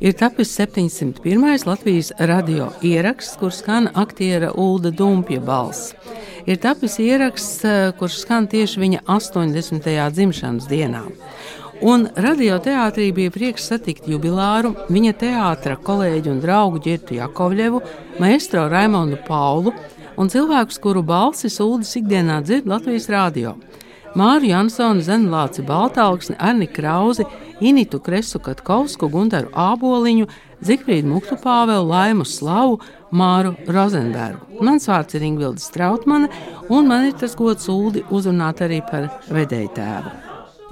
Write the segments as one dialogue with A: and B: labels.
A: Ir tapis 701. Latvijas radio ieraksts, kur skan aktiera Ulda Dumpja balss. Ir tapis ieraksts, eh, kurš skan tieši viņa 80. dzimšanas dienā. Un radioteātrī bija prieks satikt jubilāru, viņa teātra kolēģi un draugu Girtu Jakovļevu, maestro Raimondu Paulu un cilvēkus, kuru balsis Uldis ikdienā dzird Latvijas radio. Māru Jansonu, Zenlāci Baltāluksni, Arni Krauzi, Initu Kresu Katkovsku, Gundaru Āboliņu, Zikfrīdu Muktu Pāvelu, Laimu Slavu, Māru Rozenbergu. Mans vārds ir Ingvilda Strautmane, un man ir tas gods Uldi uzrunāt arī par vedēju tēvu.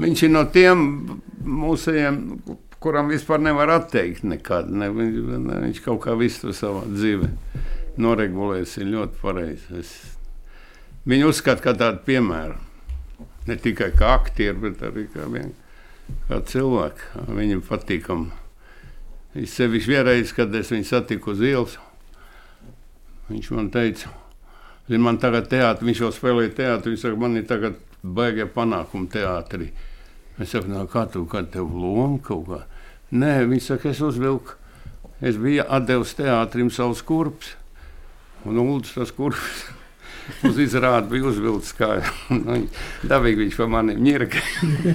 B: Viņš ir no tiem mūsējiem, kuram vispār nevar atteikt nekad. Ne, ne, viņš kaut kā visu savā dzīvē noregulēs, ir ļoti pareizi. Es viņu uzskatu kā tādu piemēru. Ne tikai kā aktieru, bet arī kā vienkārši kā cilvēku. Viņam patīkam. Es sevišķi vienreiz, kad es viņu satiku uz ielas, viņš man teica, zin, man tagad teātris, viņš jau spēlēja teātris, viņš saka, man ir tagad baigie panākumi teātrī. Es saku, no, kā tu, kā tev loma kaut kā? Nē, viņš saka, es uzvilku, es biju atdevis teātrim savus kurpus, un Uldis tas kurpus uz izrādi bija uzvilcis kā nu, dabīgi viņš pa maniem ņirka.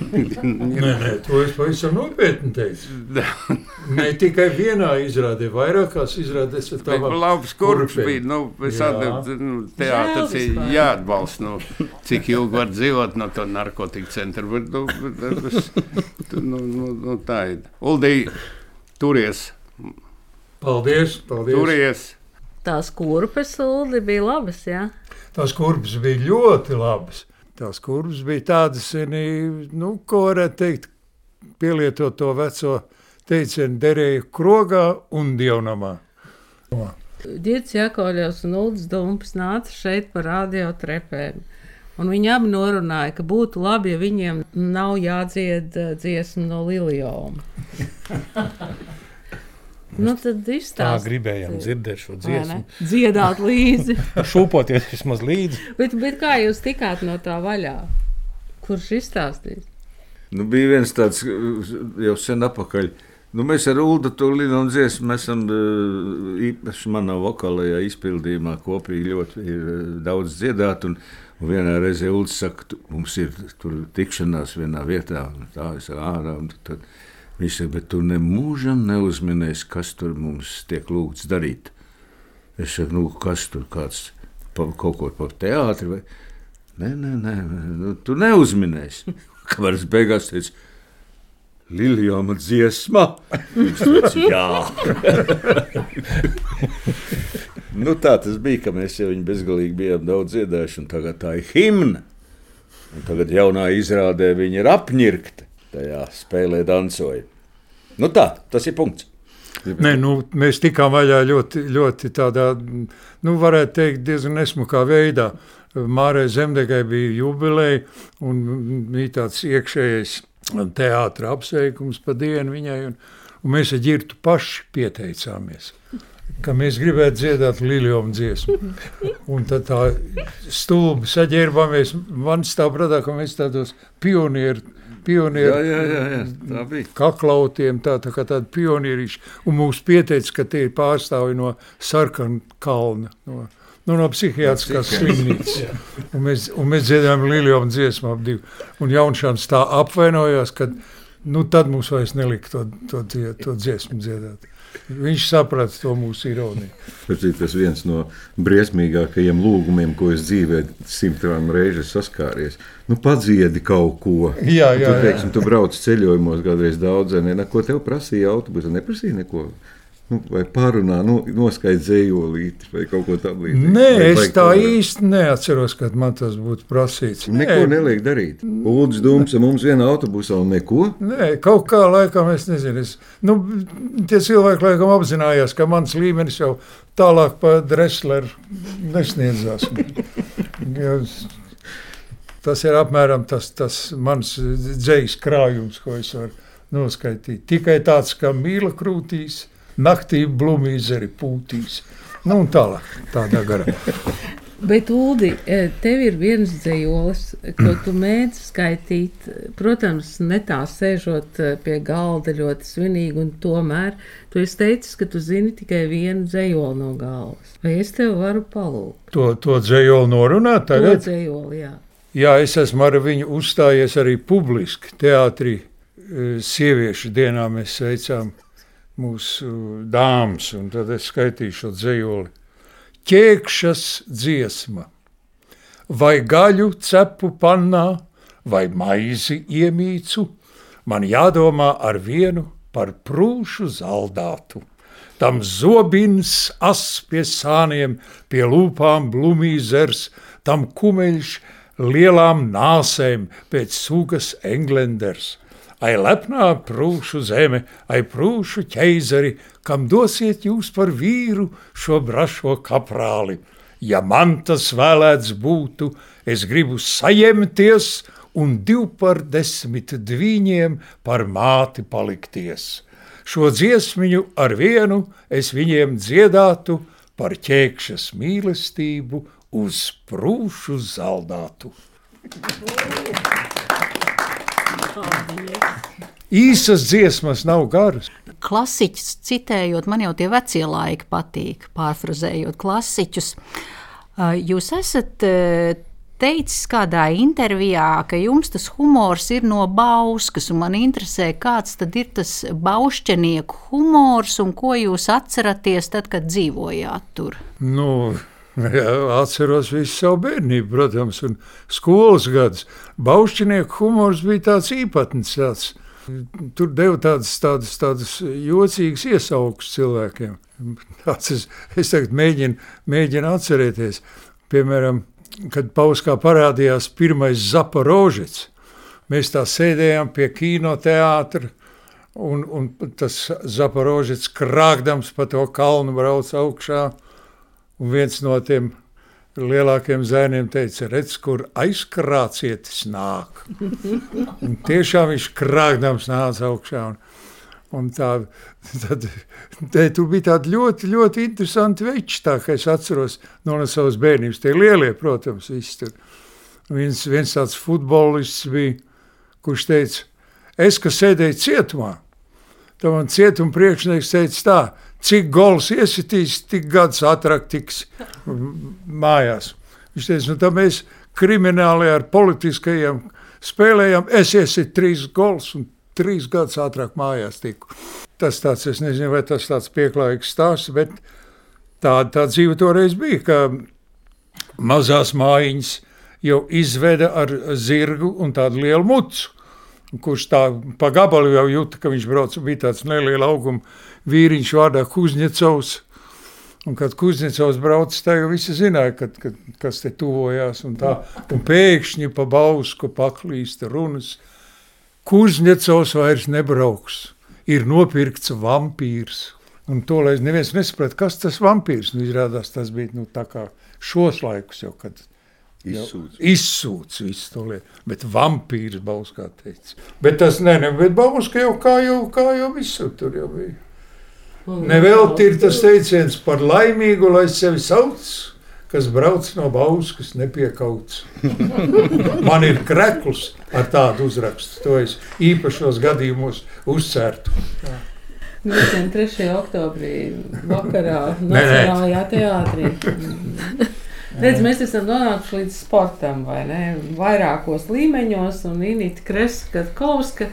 C: nē, nē, to es pavisam nopietni teicu. ne tikai vienā izrādē, vairākās izrādēs ar
B: tavām. Labs kurps bija, nu, es atdevu, nu, teātris ir jāatbalsta, nu, cik ilgi var dzīvot no to narkotiku centru, bet, nu, tas, nu, nu, nu, tā ir. Uldī, turies.
C: Paldies, paldies.
B: Turies.
A: Tās kurpes suldi bija labas, jā? Ja?
C: Tās kurpes bija ļoti labas. Tās kurpes bija tādas, nu, ko varētu teikt, pielietot to veco teicienu, derēja krogā un dievnamā.
A: Girts Jakovļevs un Ulds Dumps nāca šeit par radio trepēm. Un viņi abi norunāja, ka būtu labi, ja viņiem nav jādzied eh, dziesma no Liljona. Nu, tad
D: tā gribējām dzirdēt šo dziesmu.
A: Dziedāt līdzi.
D: Šūpoties vismaz līdzi.
A: bet, bet kā jūs tikāt no tā vaļā? Kurš izstāstīs?
E: Nu, bija viens tāds jau sen apakaļ. Nu, mēs ar Ulu to līniju dziesmu esam īpaši manā vokālajā izpildījumā kopīgi ļoti daudz dziedāt. Un, un vienā reizē Ulas saka, mums ir tur tikšanās vienā vietā, un tā es ārā. Un tad, Viņš saka, bet tu nemūžam neuzminēsi, kas tur mums tiek lūgts darīt. Es saku, nu, kas tur kāds pa, kaut ko par teātri vai nē, nē, nē, nu, tu neuzminēsi. Es beigās teicu, Liljama dziesma. Teicu, Jā, nu, tā tas bija, ka mēs jau viņu bezgalīgi bijām daudz dziedājuši, un tagad tā ir himna. Un tagad jaunā izrādē viņa ir apņirkta tajā spēlē dancoja. Nu tā, tas ir punkts.
C: Nē, nu, mēs tikām vaļā ļoti, ļoti tādā, nu, varētu teikt, diezgan nesmukā veidā. Mārai Zemdegai bija jubileja un bija tāds iekšējais teātra apsveikums pa dienu viņai. Un, un mēs ar ģirtu paši pieteicāmies, ka mēs gribētu dziedāt Liljonu dziesmu. Un tad tā stulbi saģērbāmies. Man stāv prātā, ka mēs tādos pionieru pionieru jā, jā, jā, jā. Tā bija. kaklautiem, tā, tā kā tādi pionierīši. Un mums pieteica, ka tie ir pārstāvi no sarkana kalna. No, Nu, no psihiatriskās slimnīcas. Un mēs, un mēs dziedājām Liljonu dziesmu ap divu. Un Jaunšāns tā apvainojās, ka nu, tad mums vairs nelika to, to, to dziesmu dziedāt. Viņš saprata to mūsu ironiju.
E: Tas ir viens no briesmīgākajiem lūgumiem, ko es dzīvē simtiem reižu saskāries. Nu, padziedi kaut ko.
C: Jā, jā,
E: tu, teiksim, tu brauc ceļojumos, kādreiz daudz, ne, ko tev prasīja autobusu, neprasīja neko nu, vai pārunā, nu, noskaidrot zējolīti vai kaut ko tamlīdzīgu.
C: Nē, es tā varētu. īsti neatceros, kad man tas būtu prasīts.
E: Nē. Neko neliek darīt. Lūdzu, dūms, mums viena autobusā un neko?
C: Nē, kaut kā laikam es nezinu. Es, nu, tie cilvēki laikam apzinājās, ka mans līmenis jau tālāk pa Dresleru nesniedzās. tas ir apmēram tas, tas mans dzējas krājums, ko es varu noskaitīt. Tikai tāds, ka mīla krūtīs naktī blūmīzeri pūtīs. Nu, un tālāk, tādā garā.
A: Bet, Ulu, tev ir viens dzīslis, ko tu mēģini skaitīt. Protams, ne tā sēžot pie galda ļoti svinīgi, un tomēr tu esi teicis, ka tu zini tikai vienu dzīslu no galvas. Vai es tev varu palūgt?
C: To, to dzīslu norunāt tagad?
A: To dzīslu, jā.
C: Jā, es esmu ar viņu uzstājies arī publiski teātrī. Sieviešu dienā mēs sveicām mūsu dāmas, un tad es skaitīšu šo dzīslu ķēkšas dziesma, vai gaļu cepu pannā, vai maizi iemīcu, man jādomā ar vienu par prūšu zaldātu. Tam zobins as pie sāniem, pie lūpām blumīzers, tam kumeļš lielām nāsēm pēc sugas englenders – ai lepnā prūšu zeme, ai prūšu ķeizari, kam dosiet jūs par vīru šo brašo kaprāli. Ja man tas vēlēts būtu, es gribu sajemties un div par desmit dviņiem par māti palikties. Šo dziesmiņu ar vienu es viņiem dziedātu par ķēkšas mīlestību uz prūšu zaldātu. Īsas dziesmas nav garas.
F: Klasiķus citējot, man jau tie vecie laiki patīk, pārfrazējot klasiķus. Jūs esat teicis kādā intervijā, ka jums tas humors ir no bauskas, un man interesē, kāds tad ir tas baušķenieku humors, un ko jūs atceraties tad, kad dzīvojāt tur?
C: Nu, Jā, atceros visu savu bērnību, protams, un skolas gadus. Baušķinieku humors bija tāds īpatns. Tāds. Tur deva tādas, tādas, tādas jocīgas iesaukas cilvēkiem. Tāds es, es tagad mēģinu, mēģinu atcerēties. Piemēram, kad Pauskā parādījās pirmais Zaporožets, mēs tā sēdējām pie kinoteātra, un, un tas Zaporožets krākdams pa to kalnu brauc augšā, Un viens no tiem lielākiem zēniem teica, redz, kur aizkrācietis nāk. Un tiešām viņš krākdams nāca augšā. Un, un tā, tad, te, tur bija tādi ļoti, ļoti interesanti veči, tā kā es atceros no, no savas bērnības. Tie lielie, protams, visi tur. Viens, viens tāds futbolists bija, kurš teica, es, kas sēdēju cietumā, tad man cietuma priekšnieks teica tā, cik gols iesitīs, tik gads ātrāk tiks mājās. Viņš teica, nu tā mēs krimināli ar politiskajiem spēlējām, es iesitu trīs gols un trīs gadus ātrāk mājās tiku. Tas tāds, es nezinu, vai tas tāds pieklājīgs stāsts, bet tāda tā dzīve toreiz bija, ka mazās mājiņas jau izveda ar zirgu un tādu lielu mucu kurš tā pa gabalu jau jūta, ka viņš brauc, bija tāds neliela auguma vīriņš vārdā Kuzņecovs. Un kad Kuzņecovs brauc, tā jau visi zināja, kad, kad, kas te tuvojās. Un, tā, un pēkšņi pa bausku paklīsta runas. Kuzņecovs vairs nebrauks, ir nopirkts vampīrs. Un to, lai neviens nesaprata, kas tas vampīrs, nu izrādās tas bija, nu tā kā šos laikus jau, kad
E: Izsūts.
C: Izsūts visu to lietu. Bet vampīrs Bauskā teica. Bet tas ne, ne bet Bauska jau kā jau, kā jau visur tur jau bija. Nevelti ir tas teiciens par laimīgu, lai sevi sauc, kas brauc no Bauskas nepiekauts. Man ir krekls ar tādu uzrakstu. To es īpašos gadījumos uzcērtu.
A: Mēs 3. oktobrī vakarā Nacionālajā teātrī. Redz, mēs esam nonākuši līdz sportam, vai ne? Vairākos līmeņos, un Inīte Kreskavska.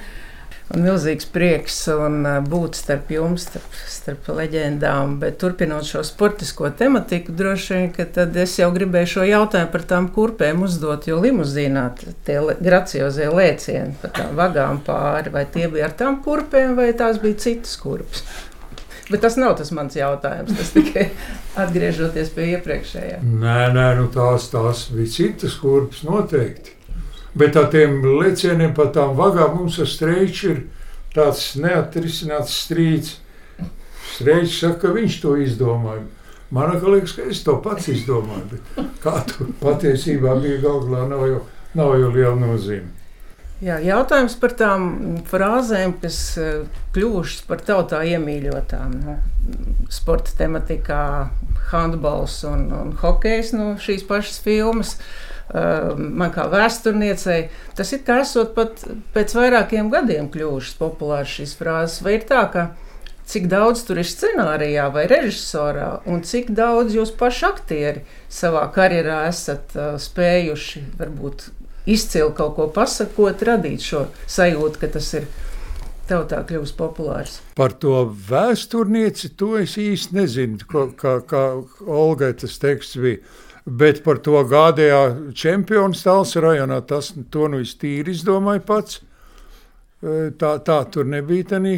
A: Un milzīgs prieks un būt starp jums, starp, starp leģendām. Bet turpinot šo sportisko tematiku, droši vien, ka tad es jau gribēju šo jautājumu par tām kurpēm uzdot. Jo limuzīnā tie graciozie lēcieni pa tām vagām pāri, vai tie bija ar tām kurpēm, vai tās bija citas kurpes. Bet tas nav tas mans jautājums. Tas tikai atgriežoties pie iepriekšējā.
C: Nē, nē nu tās, tās bija citas kurpes noteikti. Bet ar tiem lecieniem pa tām vagām mums ar streiču ir tāds neatrisināts strīds. Streičs saka, ka viņš to izdomāja. Man liekas, ka es to pats izdomāju. Kā tur patiesībā bija galvā, nav jau, nav jau liela nozīme.
G: Jā, jautājums par tām frāzēm, kas eh, kļuvušas par tautā iemīļotām. Nu, sporta tematikā, handbols un, un hokejs no nu, šīs pašas filmas. Uh, man kā vēsturniecei tas ir kā esot pat pēc vairākiem gadiem kļuvušas populāras šīs frāzes. Vai ir tā, ka cik daudz tur ir scenārijā vai režisorā, un cik daudz jūs paši aktieri savā karjerā esat uh, spējuši varbūt izcili kaut ko pasakot, radīt šo sajūtu, ka tas ir tautā kļuvis populārs.
C: Par to vēsturnieci to es īsti nezinu, ko, kā, kā Olgai tas teksts bija. Bet par to gādējā čempionu stāsts rajonā, tas to nu es tīri izdomāju pats. E, tā, tā tur nebija tādā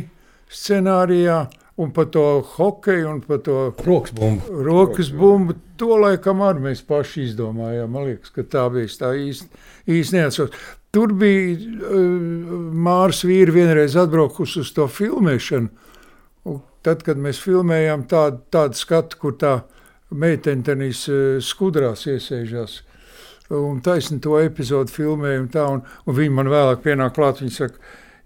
C: scenārijā. Un par to hokeju, un par to
D: rokas.
C: Rokas bumbu to laikam arī mēs paši izdomājām. Man liekas, ka tā bija tā īsti, īsti neatceros. Tur bija uh, Mārs vīri vienreiz atbraukusi uz to filmēšanu. Un tad, kad mēs filmējām tādu, tādu skatu, kur tā meitene tenīs uh, skudrās iesēžās. Un taisni to epizodu filmēju, un, tā, un, un viņi man vēlāk pienāk klāt, viņi saka,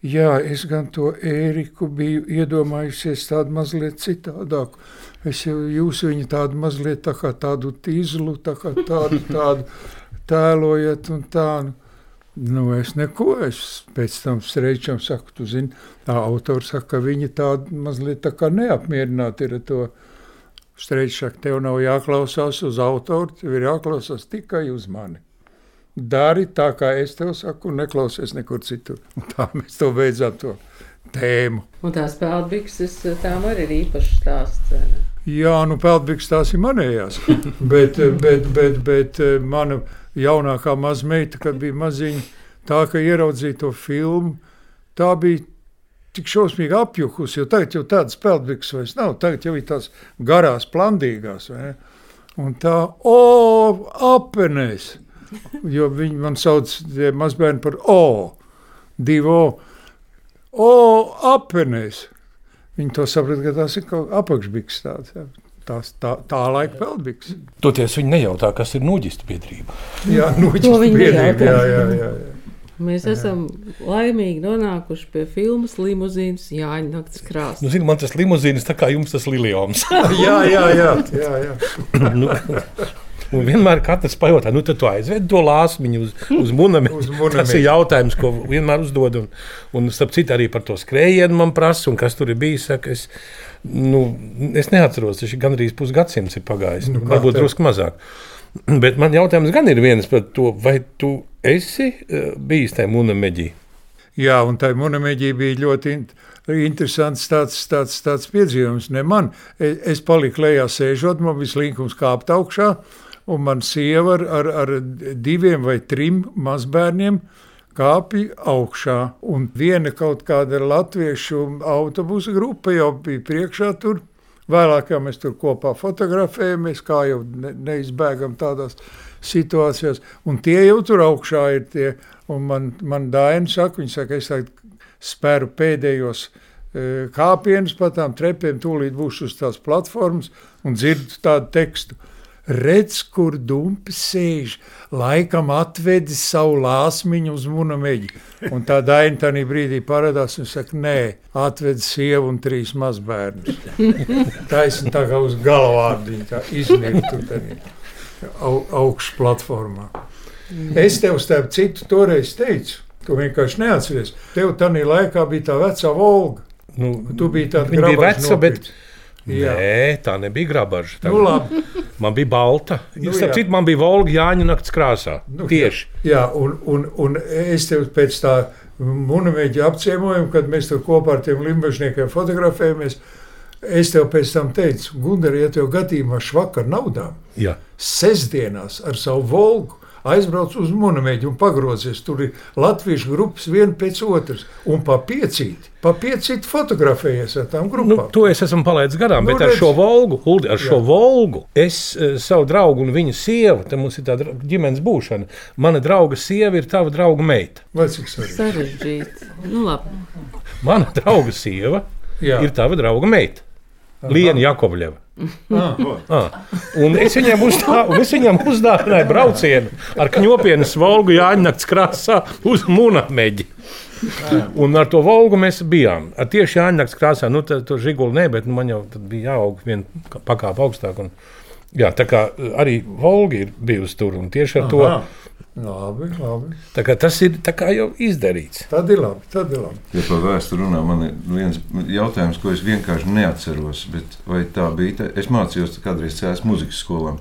C: Jā, es gan to Ēriku biju iedomājusies tādu mazliet citādāku. Es jau jūs viņu tādu mazliet tā kā tādu tīzlu, tā kā tādu, tādu tēlojat un tādu. Nu, es neko, es pēc tam streičam saku, tu zini, tā autors saka, ka viņa tāda mazliet tā kā neapmierināta ir ar to. Streičs saka, tev nav jāklausās uz autoru, tev ir jāklausās tikai uz mani. Dari tā, kā es tev saku, un neklausies nekur citur. Un tā mēs to beidzām to tēmu.
A: Un tās peldbikses, tām arī ir īpašs stāsts.
C: Jā, nu peldbikses tās ir manējās. bet, bet, bet, bet mana jaunākā mazmeita, kad bija maziņa, tā, ka ieraudzīja to filmu, tā bija tik šausmīgi apjukusi, jo tagad jau tādas peldbikses vairs nav. Tagad jau ir tās garās, plandīgās. Vai? Un tā, o, apenēs! Jo viņi man sauc mazbērni par O, divu O, O apenēs. Viņi to saprot, ka tās ir kaut apakšbiks tāds. Jā. Tās tā, tā laika peldbiks.
D: Toties viņi nejautā, kas ir noģistu biedrība.
C: Jā, noģistu biedrība. Jā, jā, jā, jā.
A: Mēs esam laimīgi nonākuši pie filmas Limuzīnas Jāņa naktas krāsas.
D: Nu, zini, man tas limuzīnas tā kā jums tas Liljons.
C: jā, jā, jā. jā, jā.
D: Un vienmēr katrs pajautā, nu, tu aizved to lāsmiņu uz, uz munami. Tas ir jautājums, ko vienmēr uzdod. Un, un starp citu, arī par to skrējienu man prasa, un kas tur ir bijis. Saka, es, nu, es neatceros, tas ir gandrīz pusgadsimts ir pagājis. Nu, varbūt drusku mazāk. Bet man jautājums gan ir viens par to, vai tu esi uh, bijis tajā munameģī?
C: Jā, un tā munameģī bija ļoti interesants tāds, tāds, tāds piedzīvums. Ne man, es, es paliku lejā sēžot, man bija slinkums kāpt augšā, un man sieva ar, ar, ar diviem vai trim mazbērniem kāpja augšā. Un viena kaut kāda latviešu autobusu grupa jau bija priekšā tur. Vēlāk jau mēs tur kopā fotografējamies, kā jau ne, neizbēgam tādās situācijās. Un tie jau tur augšā ir tie. Un man, man Daina saka, viņa saka, es tagad spēru pēdējos e, kāpienus pa tām trepiem, tūlīt būšu uz tās platformas un dzirdu tādu tekstu – redz, kur dumpi sēž, laikam atvedis savu lāsmiņu uz munameģi. Un tā daina tajā brīdī parādās un saka, nē, atvedis sievu un trīs mazbērnus. Taisni tā kā uz galvārdiņu, tā iznirtu au, augšu platformā. Es tev starp citu toreiz teicu, tu vienkārši neatceries. Tev tajā laikā bija tā vecā Volga. Nu, tu biji tāda.
D: Veca, bet Jā. Nē, tā nebija grabaža. Tā
C: nu, labi.
D: Man bija balta. Nu, Starp citu, man bija Volga Jāņa naktas krāsā. Nu, Tieši.
C: Jā, jā un, un, un es tev pēc tā monēta apciemojuma, kad mēs tur kopā ar tiem limbažniekiem fotografējamies. Es tev pēc tam teicu, Gunter, ja tev gadījumā švakar naudām,
D: Jā.
C: sestdienās ar savu Volgu aizbrauc uz monētu un pagrozies. Tur ir latviešu grupas viena pēc otras, un pa piecīti, pa piecīti fotografējies ar tām grupām.
D: Nu, to es esmu palaidis garām, nu, bet redz. ar šo Volgu, Uldi, ar Jā. šo Volgu, es uh, savu draugu un viņa sievu, te mums ir tāda ģimenes būšana, mana drauga sieva ir tava drauga meita.
C: Vai cik
A: sarežģīti? Nu, labi.
D: Mana drauga sieva Jā. ir tava drauga meita. Lienu Jakovļevu. Ah. Un es viņam, uzdā, es viņam uzdāvināju braucienu ar kņopienas Volgu Jāņakts krāsā uz Munameģi. Un ar to Volgu mēs bijām. Ar tieši Jāņakts krāsā, nu, tā, to žiguli ne, bet nu, man jau bija jāaug vien pakāp augstāk. Un, jā, tā kā arī Volga ir bijusi tur un tieši ar Aha. to.
C: Labi, labi.
D: Tas ir jau izdarīts.
C: Tad ir labi. Tad ir labi.
E: Ja par vēsturi runā, man ir viens jautājums, ko es vienkārši neatceros. Vai tā bija? Tā? Es mācījos kādreiz CS muzikas skolā.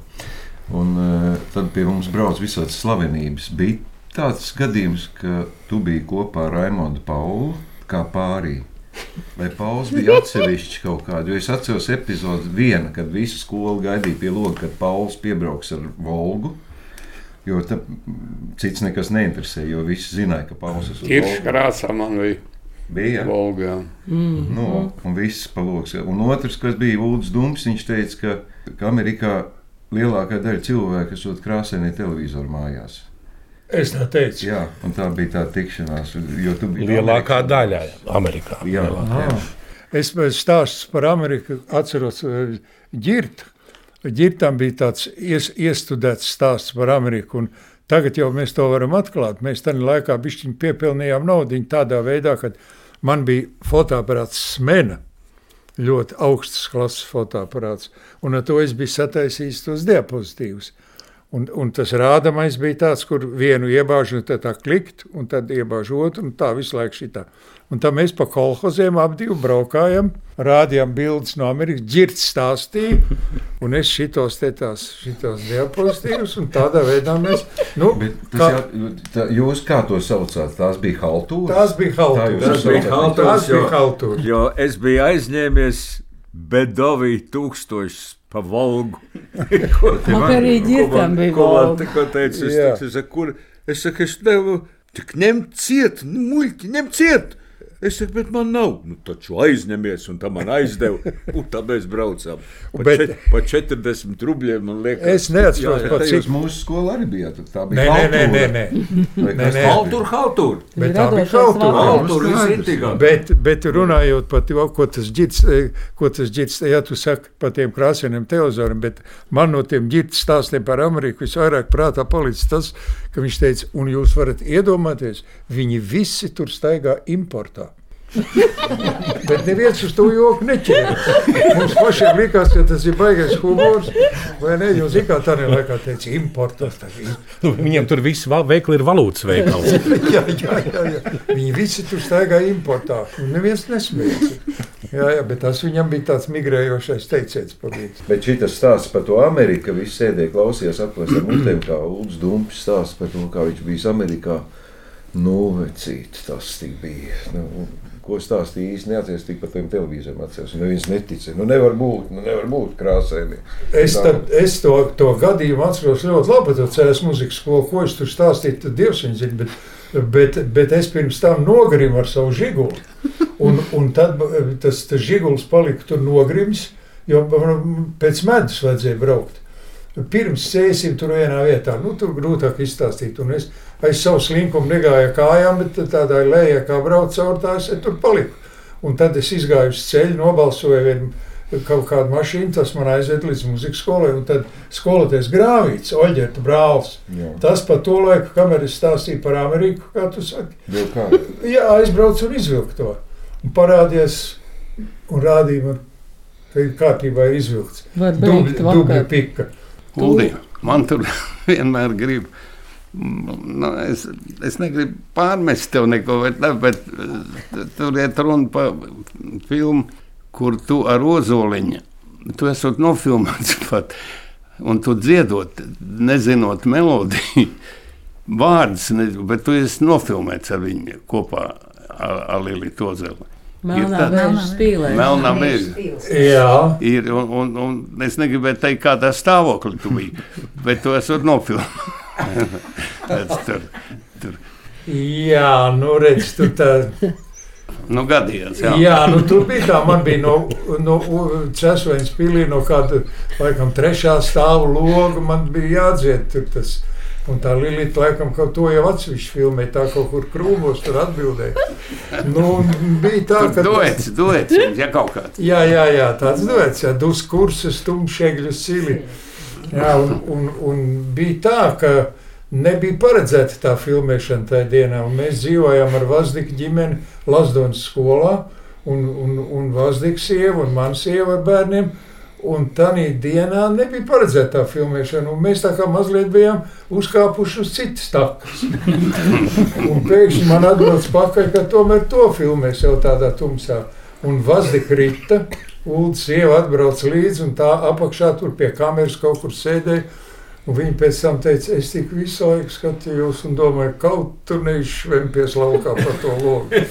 E: Un, uh, tad pie mums brauc visādas slavenības. Bija tāds gadījums, ka tu biji kopā ar Raimondu Paulu kā pārī. Vai Pauls bija atsevišķi kaut kādu? Jo es atceros epizodi viena, kad visu skolu gaidīja pie loga, kad Pauls piebrauks ar Volgu. Jo tā, cits nekas neinteresē, jo visi zināja, ka Pauls ir
B: uz krāsā. Man bija.
E: Bija
B: Volga.
E: Mm. Nu, un viss paloks. Un otrs, kas bija Ulrichs Dunks, viņš teica, ka, ka Amerikā lielākā daļa cilvēku esot krāsaini televizoru mājās.
C: Es tā teicu.
E: Jā, un tā bija tā tikšanās.
D: Lielākā Amerikā. daļa Amerikā.
E: Jā, jā.
C: Es stāstu par Ameriku atceros ģirtu Ģirtam bija tāds ies, iestudēts stāsts par Ameriku. Tagad jau mēs to varam atklāt. Mēs tajā laikā bišķiņi piepilnījām naudu tādā veidā, ka man bija fotoaparāts Smena, ļoti augsts klases fotoaparāts, un ar to es biju sataisījis tos diapozitīvus. Un, un tas rādamais bija tāds, kur vienu iebāžu, tad tā klikt, un tad iebāžu otru, un tā visu laiku šitā. Un tā mēs pa kolhoziem ap divu braukājam, rādījām bildes no Amerikas, ģirts stāstīja, un es šitos te tās, šitos diapozitīvus, un tādā veidā mēs, nu,
E: kā, jā, tā, jūs kā to saucāt, tās bija haltūras?
C: Tās bija haltūras.
E: Haltūras,
C: tās bija haltūras.
E: Jo, jo es biju aizņēmies Bedovī tūkstošus pa Volgu.
A: ko te man, arī ģirtam bija.
E: Ko teicu, es, teicu, es, saku, kur, es saku, es nevaru, tik ņemt ciet, nu, muļķi, ņemt ciet. Es saku, bet man nav. Nu, taču aizņemies, un tā man aizdeva. Un tā mēs braucām. Pa, bet, čet, pa 40 rubļiem. Liekas,
C: es neatceros,
E: pat cik mūsu skola arī bija. Tā
C: bija nē, nē, nē, nē,
E: nē. Haltur, haltur.
C: Bet tā bija haltur.
E: Haltur, viss
C: bet, bet runājot par to, ko tas ģits, ko tas ģits, ja tu saki par tiem krāsainiem televizoriem, bet man no tiem ģits stāstiem par Ameriku visvairāk prātā palicis tas, ka viņš teica, un jūs varat iedomāties, viņi visi tur staigā importā. Bet neviens uz to joku neķēra. Mums pašiem likās, ka tas ir baisais humors. Vai ne? Jūs zināt, tā laikā teica, importās.
D: Nu, viņiem tur viss veikli ir valūtas veikals.
C: jā, jā, jā, jā. Viņi visi tur staigā importā. Un neviens nesmējas. Jā, jā, bet tas viņam bija tāds migrējošais teiciens. Palīdz.
E: Bet šis stāsts par to Ameriku, visi sēdēja klausījās mutēm, kā Ulds Dumpis stāsts par to, kā viņš bijis Amerikā. Nu, vecīt, tas bija. Nu, ko stāstīja īsti neatceros, tik par tiem televīzijiem atceros. Neviens neticēja. Nu, nevar būt, nu, nevar būt krāsaini.
C: Es, tad, es to, to gadījumu atceros ļoti labi, tad CS muzikas skolu, ko es tur stāstīju, tad Dievs viņu zina. Bet, bet, bet es pirms tam nogrimu ar savu žiguli. Un, un tad tas, tas žiguls palika tur nogrims, jo pēc medus vajadzēja braukt. Pirms sēsim tur vienā vietā, nu, tur grūtāk izstāstīt. Un es aiz savu slinkumu negāju kājām, bet tādā lejā, kā braucu caur tās, es tur paliku. Un tad es izgāju uz ceļu, nobalsoju vienu kaut kādu mašīnu, tas man aizved līdz muzikas skolai. Tad skolotājs Grāvīts, Oļģerta brālis. Jā. Tas par to laiku, kamēr es stāstīju par Ameriku, kā tu saki.
E: Jā,
C: aizbraucu un izvilku to. Un parādies un rādīja man, ka kārtībā ir izvilkts. Dubļa pika.
B: Uldī, man tur vienmēr grib. Nu, es, es negribu pārmest tev neko, bet, ne, bet eh, tur ir runa par filmu, kur tu ar ozoliņu, tu esat nofilmēts pat, un tu dziedot, nezinot melodiju, vārdus, bet tu esi nofilmēts ar viņu kopā ar, ar Lili Tozeli.
A: Melnā vēža spīlē.
B: Melnā vēža.
C: Jā.
B: Ir, un, un, un es negribēju teikt, kādā stāvoklī tu biji, bet tu esi nofilmēts. tur, tur.
C: Jā, nu redz, tu tā.
B: Nu, gadījās, jā.
C: jā, nu tur bija tā, man bija no, no Cēsveņas pilī, no kāda, laikam, trešā stāvu loga, man bija jādzied tur tas Un tā Lilita laikam kaut to jau atsevišķi filmē, tā kaut kur krūmos tur atbildēja. Nu, bija tā,
B: ka... Duets, duets, ja kaut kāds.
C: Jā, jā, jā, tāds duets, jā, dus kursus, tumšēgļu sili. Jā, un, un, un bija tā, ka nebija paredzēta tā filmēšana tajā dienā, mēs dzīvojām ar Vazdiku ģimeni Lasdonas skolā, un, un, un Vazdiku sievu un man sievu ar bērniem, Un tādā dienā nebija paredzēta tā filmēšana. Mēs tā kā mazliet bijām uzkāpuši uz citas takas. un pēkšņi man atbrauc pakaļ, ka tomēr to filmēs jau tādā tumsā. Un Vazika Rita, Ulu sieva atbrauc līdzi un tā apakšā tur pie kameras kaut kur sēdēja. Un viņi pēc tam teica, es tik visu laiku skatījos un domāju, kaut tur neizšvempies laukā par to logu.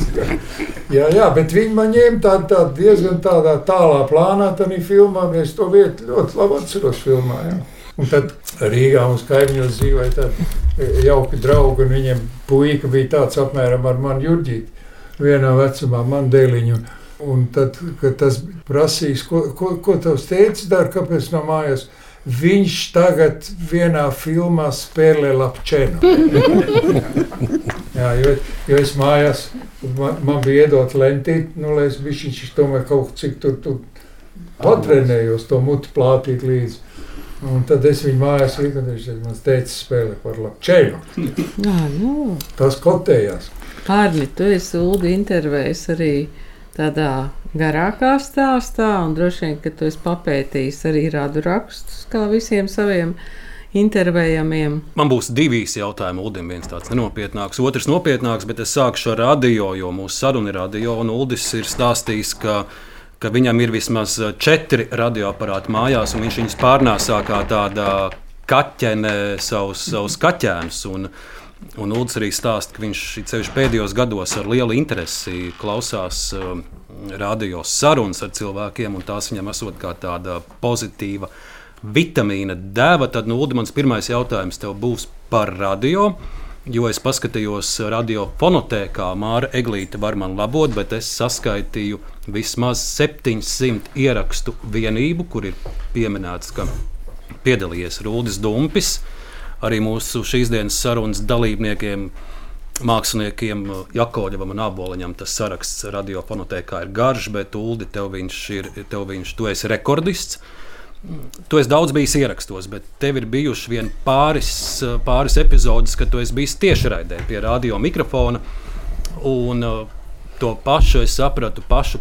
C: jā, jā, bet viņi man ņēma tādu tā diezgan tādā tālā plānā, tad filmā mēs to vietu ļoti labi atceros filmā. Jā. Un tad Rīgā mums kaimiņos dzīvoja tādi jauki draugi, un viņiem puika bija tāds apmēram ar mani Jurģīti, vienā vecumā, man dēliņu. Un tad, kad tas prasīs, ko, ko, ko tavs teicis dara, kāpēc no mājas, Viņš tagad vienā filmā spēlē lapčēnu. Jā, jo, jo es mājās, man, man bija iedot lentīt, nu, lai es bišķiņš tomēr kaut cik tur, tur patrenējos to mutu plātīt līdzi. Un tad es viņu mājās un viņš man teica, spēlē par lapčēnu. Jā, nu. Tas kotējās.
A: Pārni, tu esi Uldi intervējis arī tādā garākā stāstā, un droši vien, ka tu esi papētījis arī rādu rakstus, kā visiem saviem intervējamiem.
H: Man būs divi jautājumi. Ulim viens tāds nenopietnāks, otrs nopietnāks, bet es sākšu ar radio, jo mūsu saruna ir radio, un Uldis ir stāstījis, ka, ka viņam ir vismaz četri radioaparāti mājās, un viņš viņus pārnēsā kā tāda kaķene savus, savus kaķēnus. Un, Un Ulrichs arī stāsta, ka viņš ceļš pēdējos gados ar lielu interesi klausās uh, radios sarunas ar cilvēkiem, un tās viņam esot kā tāda pozitīva vitamīna deva. Tad, nu, Ulrichs, mans pirmais jautājums tev būs par radio. Jo es paskatījos radiofonotēkā, Māra Eglīte var man labot, bet es saskaitīju vismaz 700 ierakstu vienību, kur ir pieminēts, ka piedalījies Rūdis Dumpis, uh, arī mūsu šīs dienas sarunas dalībniekiem. Māksliniekiem Jakovļevam un Aboliņam tas saraksts radiofonotēkā ir garš, bet Uldi, tev viņš ir, tev viņš, tu esi rekordists. Tu esi daudz bijis ierakstos, bet tev ir bijuši vien pāris, pāris epizodes, kad tu esi bijis tiešraidē pie radio mikrofona. Un to pašu es sapratu pašu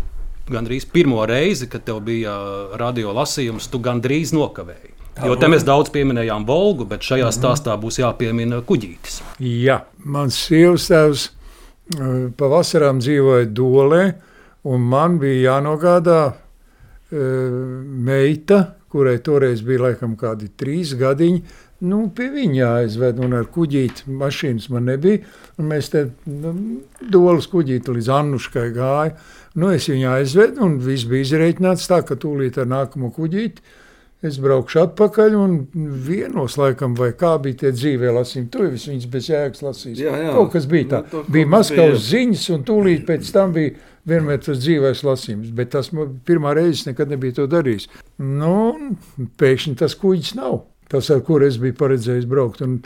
H: gandrīz pirmo reizi, kad tev bija radio lasījums, tu gandrīz nokavēji. Jo te mēs daudz pieminējām Volgu, bet šajā mhm. stāstā būs jāpiemina kuģītis.
C: Jā, mans sievas tēvs eh, pavasarām dzīvoja Dolē, un man bija jānogādā uh, meita, kurai toreiz bija laikam kādi trīs gadiņi, nu, pie viņa jāaizved, un ar kuģīti mašīnas man nebija, un mēs te nu, dolas kuģīti līdz Annuškai gāja. Nu, es viņu aizvedu, un viss bija izreikināts tā, ka tūlīt ar nākamo kuģīti Es braukšu atpakaļ un vienos laikam, vai kā bija tie dzīvē lasījumi. Tur viss viņas bez jēgas lasīs. Jā, jā. Kaut kas bija tā. Nu, bija Maskavas ziņas un tūlīt pēc tam bija vienmēr tas dzīvais lasījums. Bet tas pirmā reize nekad nebija to darījis. Nu, pēkšņi tas kuģis nav. Tas, ar kur es biju paredzējis braukt. Un,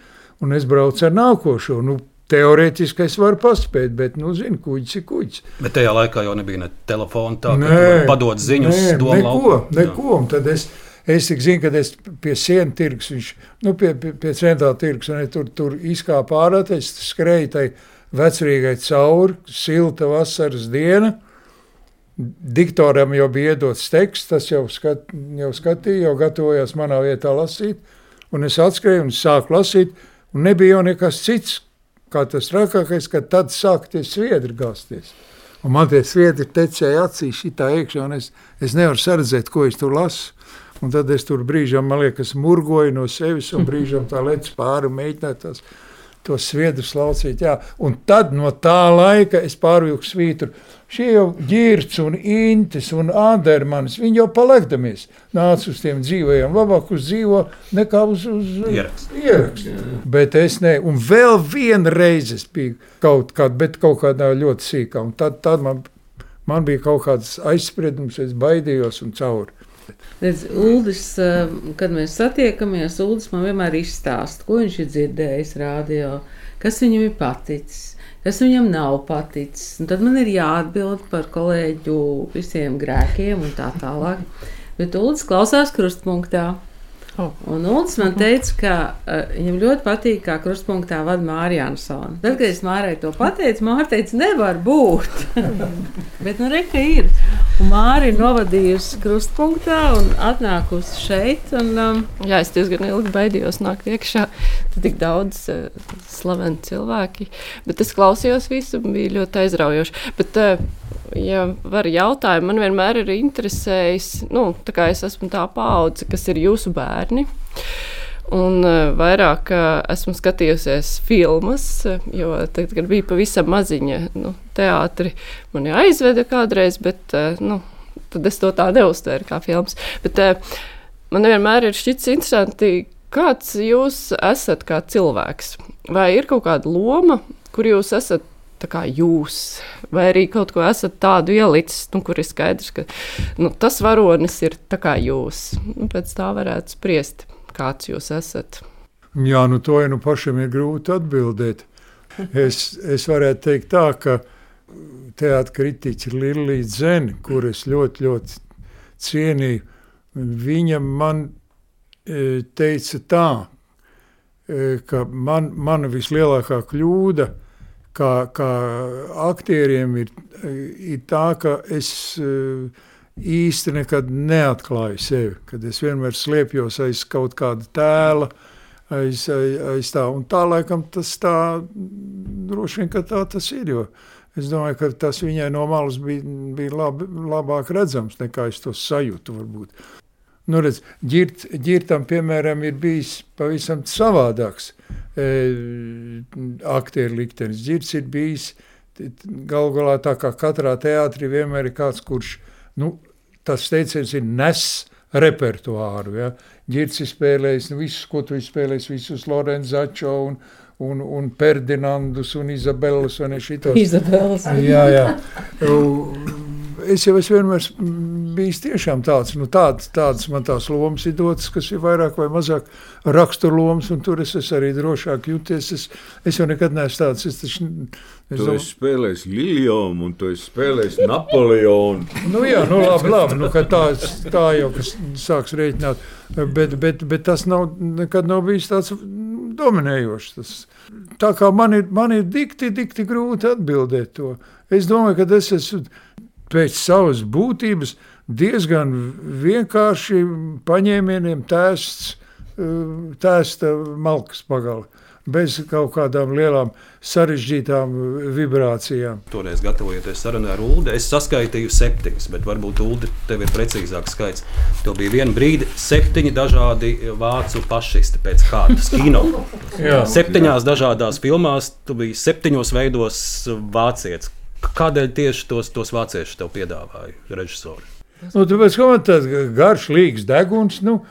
C: un es braucu ar nākošo. Nu, Teorētiski es varu paspēt, bet, nu, zinu, kuģis ir kuģis.
H: Bet tajā laikā jau nebija ne telefona, tā kā padot ziņas,
C: nē, neko, lauku. neko. Un tad es, Es tik zinu, ka es pie sienas tirgus, viņš, nu, pie, pie, pie centrāla tirgus, un tur, tur izkāpa ārā, es skrēju tai vecrīgai cauri, silta vasaras diena. Diktoram jau bija iedots teksts, tas jau, skat, jau skatīja, jau gatavojās manā vietā lasīt, un es atskrēju un sāku lasīt, un nebija jau nekas cits, kā tas trakākais, ka tad sāk tie sviedri gāzties. Un man tie sviedri tecēja acīs šitā iekšā, un es, es nevaru saredzēt, ko es tur lasu. Un tad es tur brīžām, man liekas, murgoju no sevis, un brīžām tā lec pāri mēģināt tās, tos sviedrus laucīt. Jā. Un tad no tā laika es pārvilku svītru. Šie jau ģirts un intis un andermanis, viņi jau palekdamies nāca uz tiem dzīvajiem. Labāk uz dzīvo nekā uz, uz
H: ierakstu.
C: ierakstu. Bet es ne, un vēl vienreiz es biju kaut kādā, bet kaut kādā ļoti sīkā. Un tad, tad man, man bija kaut kāds aizspriedums, es baidījos un cauri.
A: Redz, Uldis, eh, kad mēs satiekamies, Uldis man vienmēr izstāsta, ko viņš ir dzirdējis radio, kas viņam ir paticis kas viņam nav paticis. Un tad man ir jāatbild par kolēģu visiem grēkiem un tā tālāk. Bet Ulas klausās krustpunktā. Oh. Un Ulas man teica, ka uh, viņam ļoti patīk, kā krustpunktā vada Mārija Ansona. Tad, kad es Mārai to pateicu, Mārija teica, nevar būt. Bet nu reka ir. Un Māra ir novadījusi krustpunktā un atnākusi šeit. Un, um,
I: Jā, es diezgan ilgi baidījos nākt iekšā. Tur tik daudz uh, slaveni cilvēki. Bet es klausījos visu bija ļoti aizraujoši. Bet, uh, ja var jautājumu, man vienmēr ir interesējis, nu, tā kā es esmu tā paudze, kas ir jūsu bērni. Un uh, vairāk uh, esmu skatījusies filmas, jo tad, kad bija pavisam maziņa, nu, teātri mani aizveda kādreiz, bet uh, nu, tad es to tā neuztvēru kā filmas. Bet, man vienmēr ir šķits interesanti, kāds jūs esat kā cilvēks. Vai ir kaut kāda loma, kur jūs esat kā jūs, vai arī kaut ko esat tādu ielicis, nu, kur ir skaidrs, ka nu, tas varonis ir kā jūs. Nu, pēc tā varētu spriest, kāds jūs esat.
C: Jā, nu to jau nu pašam ir grūti atbildēt. Es, es varētu teikt tā, ka teātris kritiķis ir Lilija Zene, kur es ļoti, ļoti cienīju. Viņa man e, teica tā, e, ka man, mana vislielākā kļūda ir kā, kā aktieriem ir, ir tā, ka es eh, īsti nekad neatklāju sevi, kad es vienmēr slēpjos aiz kaut kāda tēla, aiz, aiz, aiz tā, un tā laikam tas tā, droši vien, ka tā tas ir, jo es domāju, ka tas viņai no malas bija, bija labi, labāk redzams, nekā es to sajūtu varbūt. Nu, redz, ģirt, ģirtam, piemēram, ir bijis pavisam savādāks e, aktieru liktenis. Ģirts ir bijis galu galā tā kā katrā teātrī vienmēr ir kāds, kurš, nu, tas teiciens ir nes repertuāru, ja. Ģirts ir spēlējis nu, visus, ko tu spēlējis, visus Lorenzačo un, un, un Ferdinandus un Izabellas un šitos.
A: Izabellas.
C: Jā, jā. Es jau esmu vienmēr bijis tiešām tāds, nu tādas, tādas man tās lomas ir dotas, kas ir vairāk vai mazāk raksturlomas, un tur es esmu arī drošāk jūties. Es, es jau nekad neesmu tāds. Es taču,
E: es tu esi spēlējis Liljonu, un tu esi spēlējis Napoleonu.
C: nu jā, nu labi, labi, nu tā, tā jau, sāks rēķināt, bet, bet, bet tas nav, nekad nav bijis tāds dominējošs. Tas, tā kā man ir, man ir dikti, dikti grūti atbildēt to. Es domāju, ka es esmu pēc savas būtības diezgan vienkārši paņēmieniem tēsts, eh, tēsta malkas pagali. Bez kaut kādām lielām sarežģītām vibrācijām.
H: Toreiz, gatavojoties sarunai ar Ulu, es saskaitīju septiņas, bet varbūt Ulu tev ir precīzāks skaits. Tev bija viena brīdi septiņi dažādi vācu pašisti pēc kārtas kino. Septiņās dažādās filmās tu biji septiņos veidos vācietis. Kādēļ tieši tos, tos vāciešus tev piedāvāja režisori?
C: Nu, tāpēc, ka man tāds garšīgs deguns. Nu,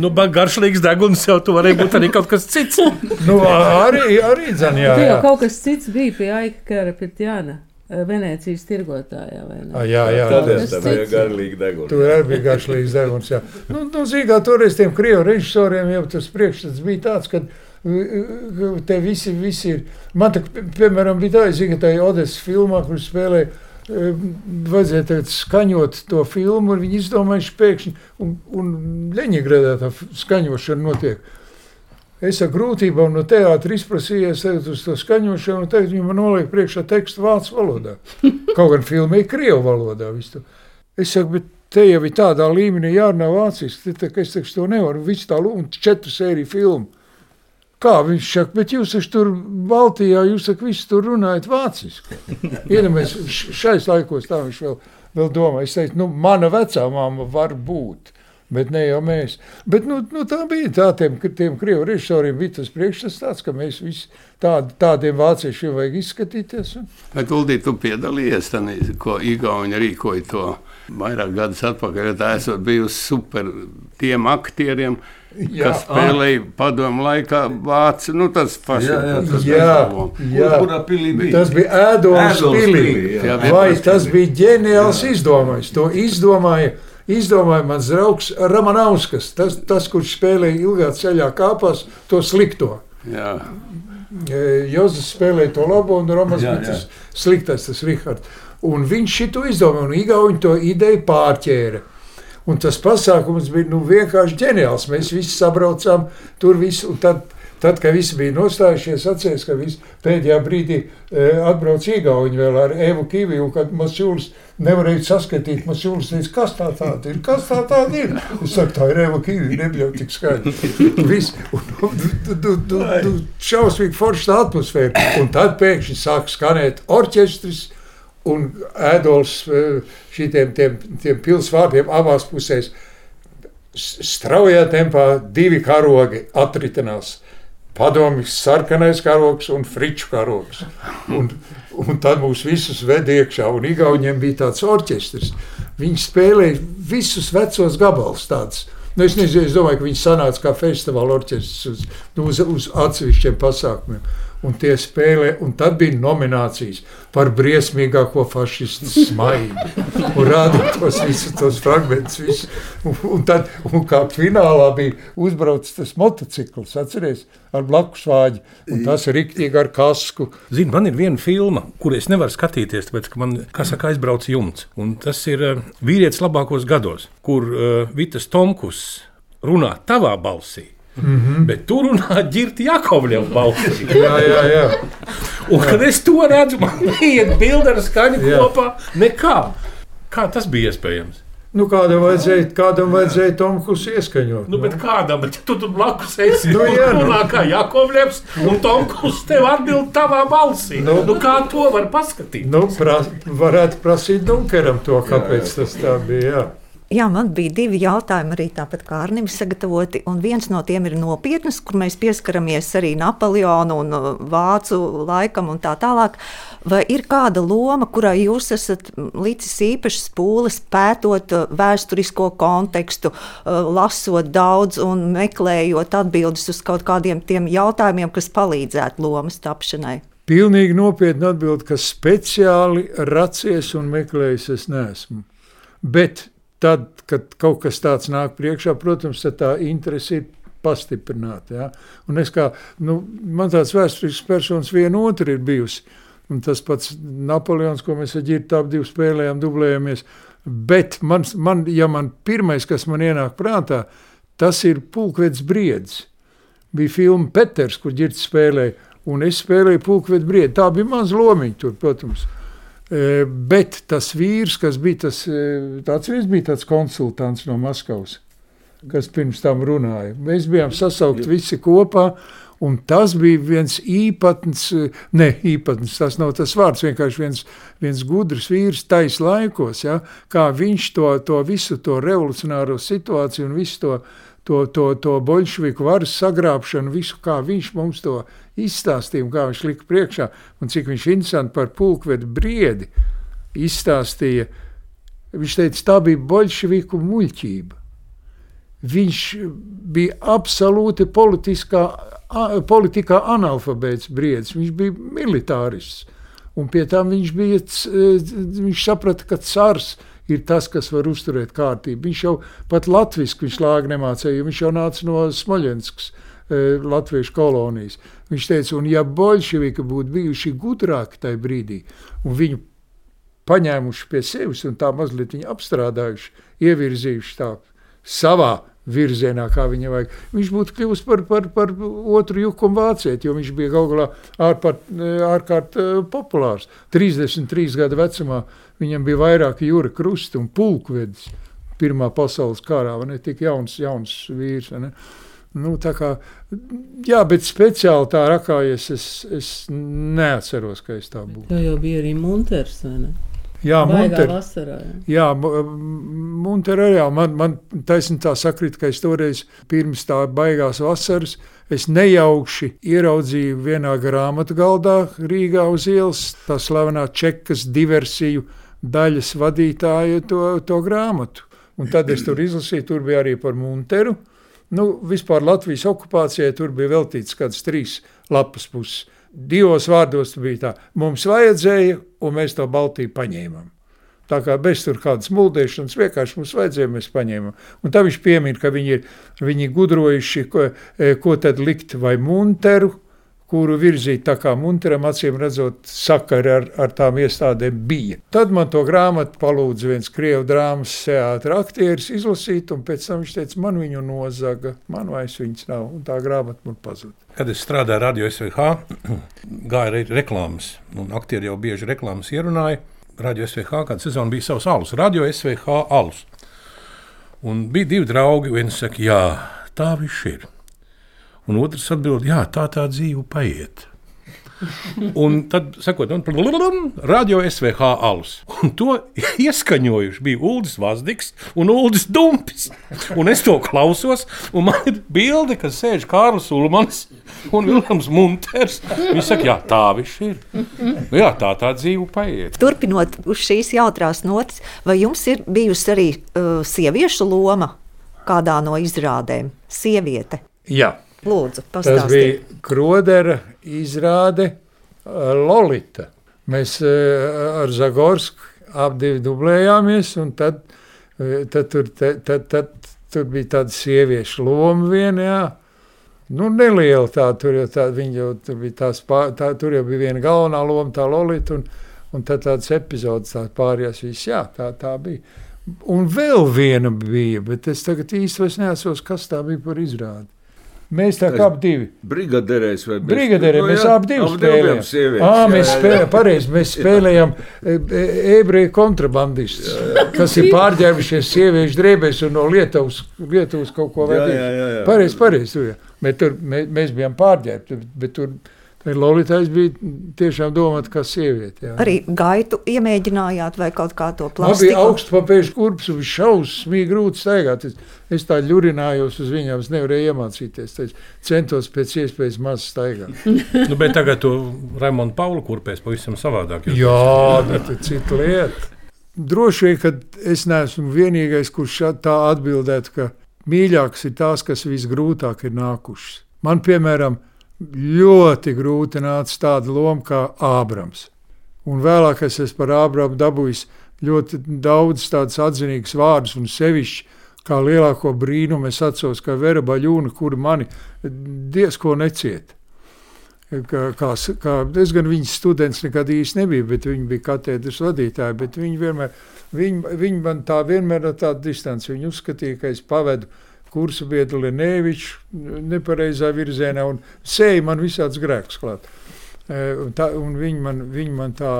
D: Nu, garšīgs deguns jau tur varēja būt arī kaut kas cits.
C: nu, arī arī dzan, jā,
A: jā. kaut kas cits bija pie Aikara Pitjāna. Venecijas tirgotājā.
C: Jā, jā
E: tas bija garšīgs deguns.
C: Tur arī bija garšīgs deguns. Nu, nu, zīgā, toreiz tiem krievu režisoriem jau tas priekšstats bija tāds, ka te visi, visi ir. Man tā, piemēram, bija tā, zinu, tā Odesas filmā, kur spēlēja. Vajadzēja tagad skaņot to filmu, un viņi izdomājuši pēkšņi, un, un Leņķigradā tā skaņošana notiek. Es ar grūtībām no teātra izprasījos uz to skaņošanu, un tagad viņi man noliek priekšā tekstu vācu valodā. Kaut gan filmē ir krievu valodā. Visu. Es saku, bet te jau ir tādā līmenī jārunā vāciski, ka es teikšu, to nevaru. Visu tā lūdzu, četru sēriju filmu. Kā viņš saka, bet jūs esat tur Baltijā, jūs saka, visi tur runājat vāciski. Iedomājieties, šais laikos tā viņš vēl, vēl domā. Es teicu, nu, mana vecā māma var būt. Bet ne jau mēs. Bet, nu, nu, tā bija tā, tiem, tiem krievu režisoriem bija tas priekšstats tāds, ka mēs visi tād, tādiem vāciešiem vajag izskatīties. Un...
B: Bet, Uldī, tu piedalījies tajā, ko Igauni rīkoja to vairāk gadus atpakaļ. Tā esot bijusi super tiem aktieriem, Jā, kas spēlēja padomu laikā Vācu. Nu, tas pats
C: jā, jā, tas jā, jā.
E: bija.
C: Tas bija ēdols pilī. Jā. Vai tas bija ģeniāls izdomājums? To izdomāja izdomāja mans draugs Ramanauskas, tas, tas kurš spēlēja ilgā ceļā kāpās, to slikto.
B: Jā.
C: Jozefs spēlēja to labo, un Romas bija tas sliktais, tas Rihards. Un viņš šito izdomāja, un Igauni to ideju pārķēra. Un tas pasākums bija nu, vienkārši ģeniāls. Mēs visi sabraucām tur visu. un Tad, tad, kad visi bija nostājušies, atcerieties, ka pēdējā brīdī e, atbrauc Igauni vēl ar Evu Kiviju, un kad Masjūlis nevarēja saskatīt, Masjūlis teica, kas tā tāda ir, kas tā tāda ir. Es saku, tā ir Eva Kivija, nebļauj tik skaidri. Viss, un, un, tu, tu, tu, tu šausmīgi forši tā atmosfēra. Un tad pēkšņi sāk skanēt orķestris, un ēdols šitiem tiem, tiem pilsvārdiem abās pusēs straujā tempā divi karogi atritinās. Padomjas sarkanais karogs un friču karogs. Un, un tad mūs visus ved iekšā. Un Igauniem bija tāds orķestris. Viņi spēlēja visus vecos gabalus tādus. Nu, es nezinu, es domāju, ka viņi sanāca kā festivāla orķestris uz, nu, uz, uz atsevišķiem pasākumiem. Un tie spēlē, un tad bija nominācijas par briesmīgāko fašistu smaidu. Un rādīja tos visus tos fragmentus. Visu. Un, un tad, un kā finālā bija uzbraucis tas motocikls, atceries, ar blakus vāģi. Un tas riktīgi ar kasku.
D: Zini, man ir viena filma, kur es nevaru skatīties, tāpēc, ka man, kā saka, aizbrauc jumts. Un tas ir uh, vīrietis labākos gados, kur uh, Vitas Tomkus runā tavā balsī. Mm -hmm. Bet tur runā ģirti Jakovļeva balsī.
C: Jā, jā, jā.
D: Un kad es to redzu, man iet bilde ar skaņu
C: Jā.
D: kopā. Nekā. Kā tas bija iespējams?
C: Nu, kādam vajadzēja, kādam vajadzēja Tomkus ieskaņot.
D: Nu, bet kādam, bet tu tur blakus esi.
C: Nu,
D: Nu,
C: jā, nu.
D: runā kā Jakovļevs, un Tomkus tev atbild tavā balsī.
C: Nu.
D: Nu, nu, kā to var paskatīt?
C: Nu, pra, varētu prasīt Dunkeram to, kāpēc tas tā bija. Jā.
J: Jā, man bija divi jautājumi arī tāpat kā Arnim sagatavoti. Un viens no tiem ir nopietns, kur mēs pieskaramies arī Napoleonu un uh, Vācu laikam un tā tālāk. Vai ir kāda loma, kurai jūs esat licis īpašas pūles, pētot uh, vēsturisko kontekstu, uh, lasot daudz un meklējot atbildes uz kaut kādiem tiem jautājumiem, kas palīdzētu lomas tapšanai?
C: Pilnīgi nopietni atbild, ka speciāli racies un meklējis es neesmu. Bet tad, kad kaut kas tāds nāk priekšā, protams, tā interese ir pastiprināta. Ja? Un es kā, nu, man tāds vēsturisks personis viena otra ir bijusi. Un tas pats Napoleons, ko mēs ar Girtu abi divi spēlējām, dublējamies. Bet man, man, ja man pirmais, kas man ienāk prātā, tas ir pulkvedis briedis. Bija filma Peters, kur Girts spēlēja, un es spēlēju pulkvedi briedi. Tā bija mans lomiņš tur, protams. E, Bet tas vīrs, kas bija tas, e, tāds vīrs, bija tāds konsultants no Maskavas, kas pirms tam runāja. Mēs bijām sasaukti visi kopā, un tas bija viens īpatns, e, ne īpatns, tas nav tas vārds, vienkārši viens, viens gudrs vīrs tais laikos, ja, kā viņš to, to visu to revolucionāro situāciju un visu to, to, to, to bolševiku varas sagrābšanu, visu, kā viņš mums to izstāstīja kā viņš lika priekšā, un cik viņš interesanti par pulkvedu briedi izstāstīja. Viņš teica, tā bija bolševiku muļķība. Viņš bija absolūti politiskā, politikā analfabēts briedis, viņš bija militārists. Un pie tam viņš, bija, viņš saprata, ka cars ir tas, kas var uzturēt kārtību. Viņš jau pat latviešu lāgi nemācīja, jo viņš jau nāca no Smoļenskas, eh, latviešu kolonijas. Viņš teica, un ja bolševiki būtu bijuši gudrāki tajā brīdī, un viņu paņēmuši pie sevis un tā mazliet apstrādājuši, ievirzījuši tā savā virzienā, kā viņam vajag. Viņš būtu kļuvis par, par, par otru jukumu vācieti, jo viņš bija galu galā ārkārt eh, populārs. 33 gadu vecumā viņam bija vairāki jūra krusti un pulkvedis. Pirmā pasaules karā, vai ne tik jauns, jauns vīrs. vai ne? Nu, tā kā, jā, bet speciāli tā rakājies, es, es neatceros, ka es tā būtu.
A: Tev jau bija arī Munters, vai ne?
C: Jā, Munter,
A: vasarā. Jā.
C: Jā, Munter arī. Man, man taisnība tā sakrīt, ka es toreiz pirms tā baigās vasaras, es nejaukši ieraudzīju vienā grāmatu galdā Rīgā uz ielas tā slavenā čekas diversiju daļas vadītāja to, to grāmatu. Un tad es tur izlasīju, tur bija arī par Munteru. Nu, vispār Latvijas okupācijai tur bija veltīts kāds trīs lapas puses. Divos vārdos bija tā, mums vajadzēja, un mēs to Baltiju paņēmām. Tā kā bez tur kādas mūldēšanas, vienkārši mums vajadzēja, mēs paņēmām. Un tā viņš piemin, ka viņi ir viņi gudrojuši, ko, e, ko tad likt vai munteru, kuru virzīt tā kā munteram, acīm redzot, sakari ar, ar tām iestādēm bija. Tad man to grāmatu palūdza viens krievu drāmas teātra aktieris izlasīt, un pēc tam viņš teica, man viņu nozaga, man vairs viņas nav, un tā grāmata man pazuda.
D: Kad es strādāju radio SVH, gāja arī reklāmas, un aktieri jau bieži reklāmas ierunāja. Radio SVH kāda sezona bija savs alus, Radio SVH alus. Un bija divi draugi, viens saka, jā, tā viss ir. Un otrs atbild, jā, tā tā dzīve paiet. Un tad, sakot, radio SVH alus. Un to ieskaņojuši bija Ulris Vazdiks un Ulris Dumpis. Un es to klausos, un man ir bilde, ka sēž Kārlis Ulmans un Vilnius Munters. Viņš saka, jā, tā viss ir. Nu, jā, tā tā dzīve paiet.
J: Turpinot uz šīs jautrās notis, vai jums ir bijusi arī uh, sieviešu loma kādā no izrādēm? Sieviete.
C: Jā.
J: Lūdzu,
C: Tas bija Krodera izrāde Lolita. Mēs ar Zagorsku abi dublējāmies, un tad, tad, tur, tad, tad, tad tur bija tāda sieviešu loma viena, jā. Nu, neliela tā, tur jau, tā, jau, tur bija tās, pār, tā, tur jau bija viena galvenā loma, tā Lolita, un, un tad tādas epizodes tā pārējās viss, jā, tā, tā bija. Un vēl viena bija, bet es tagad īsti neatceros, kas tā bija par izrādi. Mēs tā kā divi.
E: Brigadierēs vai
C: Brigadierē, no, mēs abi divi spēlējām. À, mēs spēlējām, pareizi, mēs spēlējām e, e, ebreju kontrabandistus, kas ir pārģērbušies sieviešu drēbēs un no Lietuvas, Lietuvas kaut ko vajadzēja. Pareizi, pareizi. Mēs, tur, mēs, mēs bijām pārģērbti, bet tur Lolitais bija tiešām domāts kā sieviete. Jā.
J: Arī gaitu iemēģinājāt vai kaut kā to plastiku?
C: Man bija augsts papēžu kurps un šausmīgi grūti staigāt. Es, es tā ļurinājos uz viņām, es nevarēju iemācīties. Es centos pēc iespējas maz staigāt.
D: nu, bet tagad to Raimondu Paulu kurpēs pavisam savādāk.
C: Jā, bet cita lieta. Droši vien, ka es neesmu vienīgais, kurš tā atbildētu, ka mīļākas ir tās, kas visgrūtāk ir nākušas. Man, piemēram, ļoti grūti nāca tāda loma kā Ābrams. Un vēlāk es esmu par Ābramu dabūjis ļoti daudz tādus atzinīgus vārdus, un sevišķi kā lielāko brīnumu es atceros, ka Vera Baļūna, kura mani diezko necieta. Kā, kā, kā, es gan viņas students nekad īsti nebiju, bet viņa bija katedras vadītāja, viņa vienmēr, viņa, viņa man tā vienmēr ar tādu distanci, viņa uzskatīja, ka es pavedu kursu biedru Lenēviču nepareizā virzienā un sēja man visāds grēks klāt. E, un tā, un viņi, man, viņi man tā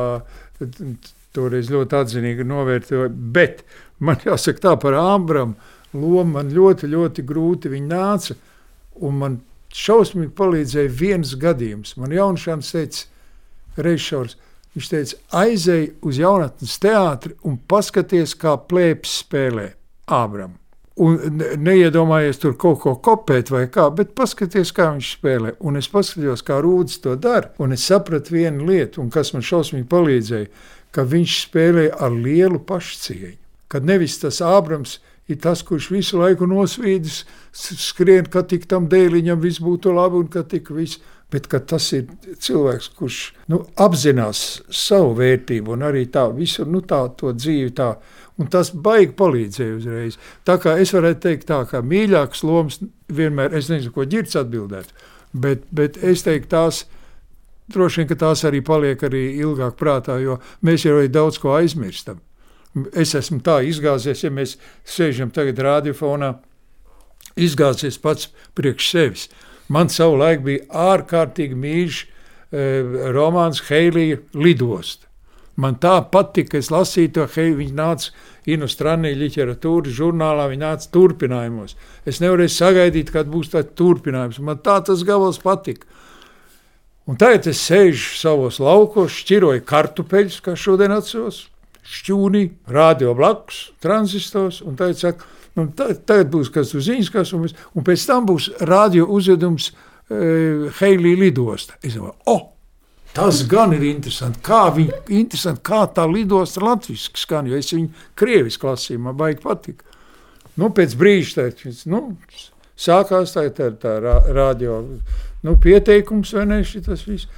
C: toreiz ļoti atzinīgi novērtēja, bet man jāsaka tā par Ābram lomu man ļoti, ļoti grūti viņi nāca, un man šausmīgi palīdzēja viens gadījums. Man jaunšāns teica, Reišaurs, viņš teica, aizej uz jaunatnes teātri un paskaties, kā plēpes spēlē Ābram. Un neiedomājies tur kaut ko kopēt vai kā, bet paskaties, kā viņš spēlē. Un es paskatījos, kā Rūds to dara. Un es sapratu vienu lietu, un kas man šausmīgi palīdzēja, ka viņš spēlē ar lielu pašcieņu. Kad nevis tas Ābrams ir tas, kurš visu laiku nosvīdis, skrien, ka tik tam dēliņam viss būtu labi un ka tik viss. Bet tas ir cilvēks, kurš nu, apzinās savu vērtību un arī tā visu nu, tā, dzīvi tā Un tas baigi palīdzēja uzreiz. Tā kā es varētu teikt, tā kā mīļākas lomas vienmēr, es nezinu, ko ģirds atbildētu, bet, bet es teiktu tās, droši vien, ka tās arī paliek arī ilgāk prātā, jo mēs jau daudz ko aizmirstam. Es esmu tā izgāzies, ja mēs sēžam tagad radiofonā, izgāzies pats priekš sevis. Man savulaik bija ārkārtīgi mīļš eh, romāns Heilija lidosta. Man tā patika, es lasīju to, hei, viņi nāca Inostranī literatūras žurnālā, viņi nāca turpinājumos. Es nevarēju sagaidīt, kad būs tāds turpinājums. Man tā tas gabals patika. Un tagad es sēžu savos laukos, šķiroju kartupeļus, kā šodien atceros, šķūnī, rādio blakus, tranzistos, un tagad saka, nu, tagad būs kas uz ziņas, kas, un, un pēc tam būs radio uzvedums e, Heilī lidosta. Es domāju, oh! Tas gan ir interesanti. Kā, viņi, interesanti, kā tā lidosta latviešu skan, jo es viņu krieviski lasīju, man baigi patika. Nu, pēc brīža tā, nu, sākās tā, tā, tā radio nu, pieteikums, vai ne, šitas viss.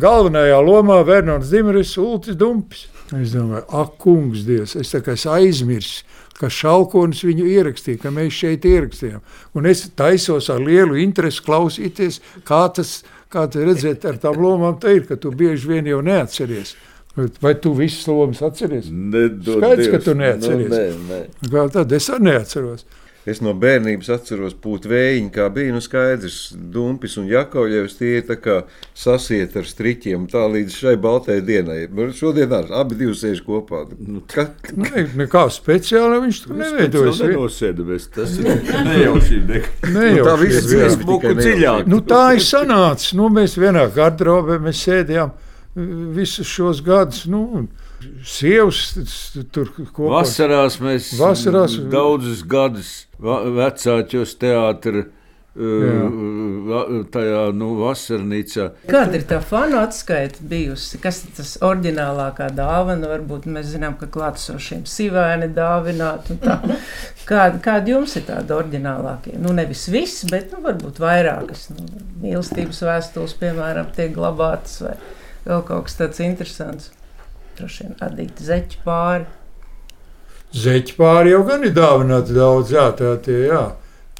C: Galvenajā lomā Vernons Dimers, Ultis Dumpis. Es domāju, ak, kungs, Dievs, es tā kā aizmirsu, ka Šalkonis viņu ierakstīja, ka mēs šeit ierakstījām. Un es taisos ar lielu interesi klausīties, kā tas, kā tas redzēt ar tām lomām te ir, ka tu bieži vien jau neatceries. Vai tu visas lomas atceries? Skaidrs, ka tu neatceries.
E: Nu, nē, nē.
C: Kā tad es arī neatceros.
K: Es no bērnības atceros pūt vējiņu, kā bija nu skaidrs, Dumpis un Jakovļevs tie ir tā kā sasiet ar striķiem tā līdz šai baltai dienai. Nu, Šodien arī abi divi sēž kopā. Nu, ka,
C: Ne, nekā speciāli viņš tur neveidojas.
E: Nenosēdamies, tas ir nejaušība.
C: Ne
K: Nu,
C: jau
K: tā viss
C: bija.
K: viss
E: Buku dziļāk.
C: Nu, tā ir sanācis. Nu, mēs vienā gardrobē mēs sēdējām uh, visus šos gadus. Nu, sievas tur kopā.
E: Vasarās mēs
C: Vasarās-
E: daudzus gadus vecāķos teātrī. Tajā nu, vasarnīcā.
G: Kāda ir tā fanu atskaita bijusi? Kas ir tas oriģinālākā dāvana? Varbūt mēs zinām, ka klātesošiem sīvēni dāvināt. un tā. Kāda, kāda jums ir tāda oriģinālākie? Nu, nevis viss, bet nu, varbūt vairākas. Nu, mīlestības vēstules, piemēram, tiek glabātas vai vēl kaut kas tāds interesants. Droši vien adīti zeķi pāri.
C: Zeķi pāri jau gan ir dāvināti daudz, jā, tā tie, jā.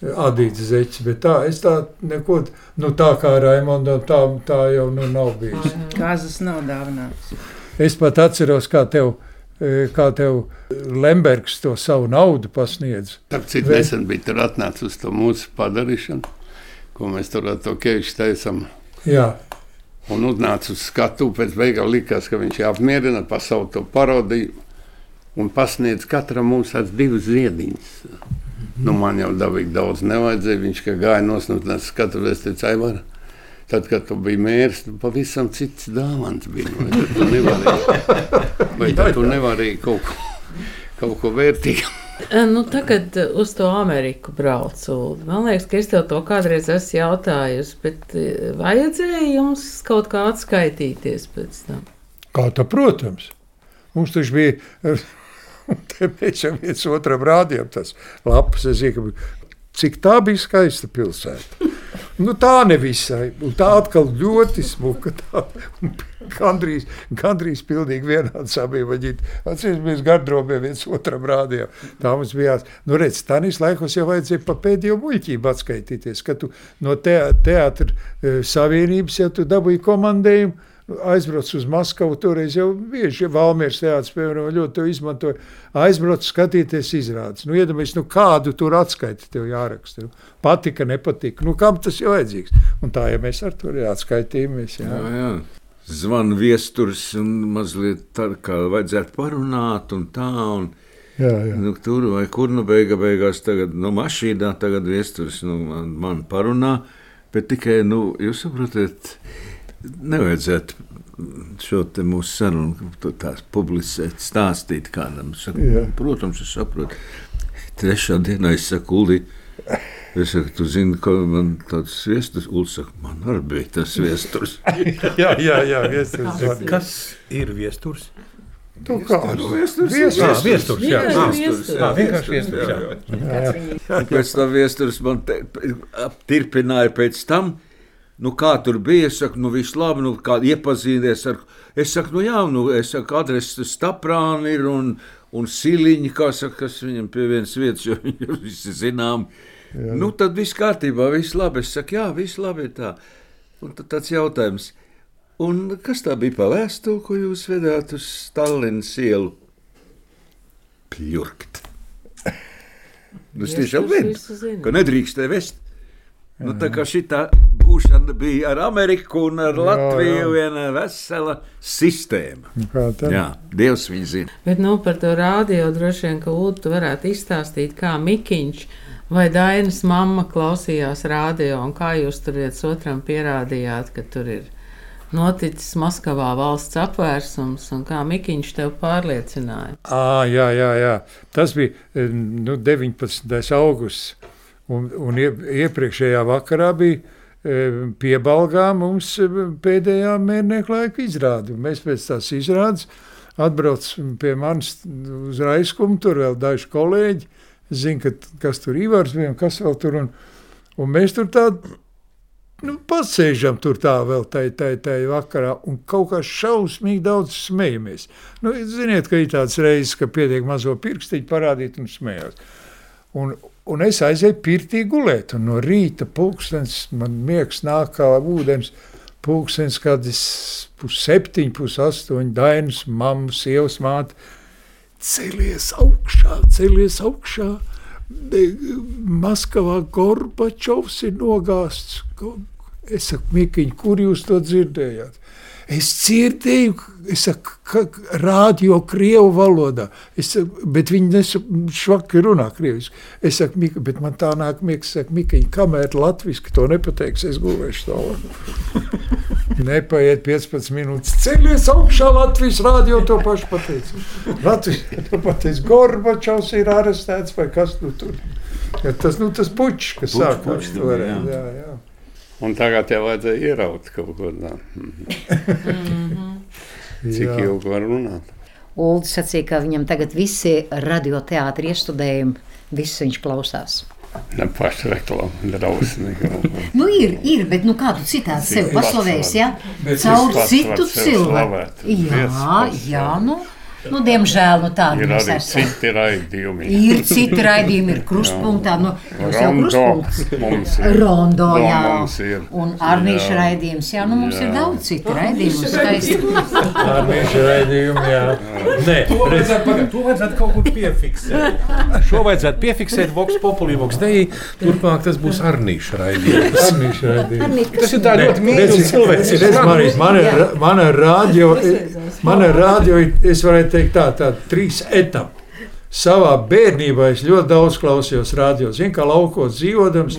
C: Adīts zeķis, bet tā, es tā neko, nu tā kā Raimondam, tā, tā jau nu nav bijis.
G: Kāzas nav dāvinātas.
C: Es pat atceros, kā tev, eh, kā tev Lembergs to savu naudu pasniedz.
B: Starp citu,
C: Vai-
B: nesen bija tur atnācis uz to mūsu padarīšanu, ko mēs tur ar to kevišķi taisām.
C: Jā,
B: Un uznāca uz skatu, pēc beigām likās, ka viņš ir apmierināts savu to parodiju un pasniedz katram mums tāds divas ziediņas. Nu, man jau dabīgi daudz nevajadzēja. Viņš gāja nosnūtnēs skatu, es teicu, Aivar, tad, kad tu biji mērs, tu pavisam cits dāvans bija. Vai tu nevarēji, vai tu nevarēji kaut ko, kaut ko vērtīgu?
A: Nu, tagad eh, uz to Ameriku braucu. Man liekas, ka es tev to kādreiz esmu jautājusi, bet eh, vajadzēja jums kaut kā atskaitīties pēc tam.
C: kā tā, protams. Mums taču bija, mēs jau viens otram rādījām tas lapas, es zinu, cik tā bija skaista pilsēta. Nu, tā nevisai, un tā atkal ļoti smuka. Tā, gandrīz, gandrīz pilnīgi vienādi sabiedrība. Atcerieties, mēs gardrobē viens otram rādījām. Tā mums bija. Nu, redz, Tanīs laikos jau vajadzēja pa pēdējo muļķību atskaitīties, ka tu no te, teātra eh, savienības jau tu dabūji komandējumu. Aizbrauc uz Maskavu, toreiz jau bieži Valmīras teātris, piemēram, ļoti to izmantoja. Aizbrauc, skatīties izrādes. Nu, iedomājieties, nu, kādu tur atskaiti tev jāraksta. Nu, patika, nepatika. Nu, kam tas ir vajadzīgs? Un tā, ja mēs ar to arī atskaitījāmies. Jā.
E: Jā, jā. Zvanu viesturs un mazliet tā kā vajadzētu parunāt un tā. Un,
C: Jā, jā.
E: nu, tur vai kur nu beiga, beigās tagad, nu, mašīnā tagad viesturs nu, man, man parunā, bet tikai, nu, jūs saprotat, nevajadzētu šo mūsu sarunu publicēt, stāstīt kādam. Saku, protams, es saprotu. Trešā dienā es saku, Uldi, es saku, tu zini, ka man tāds viesturs, Uldi saka, man arī bija tas viesturs.
C: jā, jā, jā viesturs zvanīja.
D: Kas ir viesturs?
C: Tu kā?
E: Viesturs,
C: Viesturs.
D: Jā, viesturs. Jā,
A: Jā,
D: jā,
A: viesturs.
D: jā vienkārši viesturs. Jā.
E: Pēc tam viesturs man te, aptirpināja pēc tam. Nu, kā tur bija? Es saku, nu, viss labi, nu, kā iepazīties ar. Es saku, nu, jā, nu, es saku, adreses staprāni ir un, un siliņi, kā saka, kas viņam pie vienas vietas, jo viņi jau visi zinām. Jā. Nu, tad viss kārtībā, viss labi. Es saku, jā, viss labi ir tā. Un tad tāds jautājums. Un kas tā bija pa vēstuli, ko jūs vedāt uz Stallinas ielu? Pļurkt. Nu, es tiešām zinu, ka nedrīkst te vest. Nu, tā kā šī būšana bija ar Ameriku un ar
C: Jā,
E: Latviju,
C: jā.
E: viena vesela sistēma. Jā, Dievs viņu zina.
A: Bet nu, par to rādio droši vien, ka Ulu tu varētu izstāstīt, kā Mikiņš vai Dainas mamma klausījās rādio un kā jūs tur viens otram pierādījāt, ka tur ir noticis Maskavā valsts apvērsums un kā Mikiņš tev pārliecināja.
C: À, jā, jā, jā. Tas bija nu, 19. augusts. Un, un ie- iepriekšējā vakarā bija piebalgā mums pēdējā mērnieku laika izrāde. Mēs pēc tās izrādes atbraucam pie manis uz Raiskumu, tur vēl daži kolēģi. Es zinu, ka, kas tur Ivars bija un kas vēl tur. Un, un mēs tur tādu nu, pasēžam tur tā vēl tajā tai, tai vakarā un kaut kā šausmīgi daudz smejamies. Nu, ziniet, ka ir tāds reizes, ka pietiek mazo pirkstiņu parādīt un smējās. Un, un es aizēju pirtī gulēt, un no rīta pulkstens, man miegs nāk kā ūdens, pulkstens kādis pus septiņi, pus astoņi, dainas, mamma, sievas māte, celies augšā, celies augšā, Maskavā Gorbačovs ir nogāsts. Es saku, Mikiņ, kur jūs to dzirdējāt? Es dzirdēju, es saku, rādio krievu valodā, es saku, bet viņi švaki runā krieviski. Es saku, Mika, bet man tā nāk miegs, saka, Mikiņ, kamēr latviski to nepateiks, es gulēšu stāvā. Nepaiet 15 minūtes, ceļies augšā Latvijas rādio to pašu pateica. Latvijas to pateica, Gorbačovs ir arestēts vai kas nu tur. Ja tas, nu, tas pučs, kas sākās toreiz. Jā, jā.
B: Un tagad tev vajadzēja ieraut kaut ko tādu. Mhm. Cik ilgi var runāt?
L: Ulds sacīja, ka viņam tagad visi radioteātri iestudējumi, viss viņš klausās.
B: Ne pašu reklāmu, drausmīgi.
L: nu, ir, ir, bet nu, kādu citādi sevi paslavējis, ja? Caur citu cilvēku. Jā, jā, nu. Nu, diemžēl nu, tāda
B: ir arī esam. citi raidījumi.
L: Ir citi raidījumi, ir krustpunktā. Nu, mums jau krustpunkts. Mums ir. Rondo, jā. Mums ir. Un Arnīša raidījums, jā. Nu, mums jā. ir daudz citu raidījumu. Skaisti.
C: Arnīša raidījumi, jā.
D: Nē, to vajadzētu, to vajadzētu kaut kur piefiksēt. Šo vajadzētu piefiksēt Vox Populi, Vox Dei. Turpmāk tas būs Arnīša raidījums.
C: Arnīša raidījums.
D: Tas ir tā ļoti mīļš cilvēks.
C: Man ir radio, man ir radio, es varētu teikt, tā, tā trīs etapi. Savā bērnībā es ļoti daudz klausījos radio. Zinu, kā laukos dzīvodams,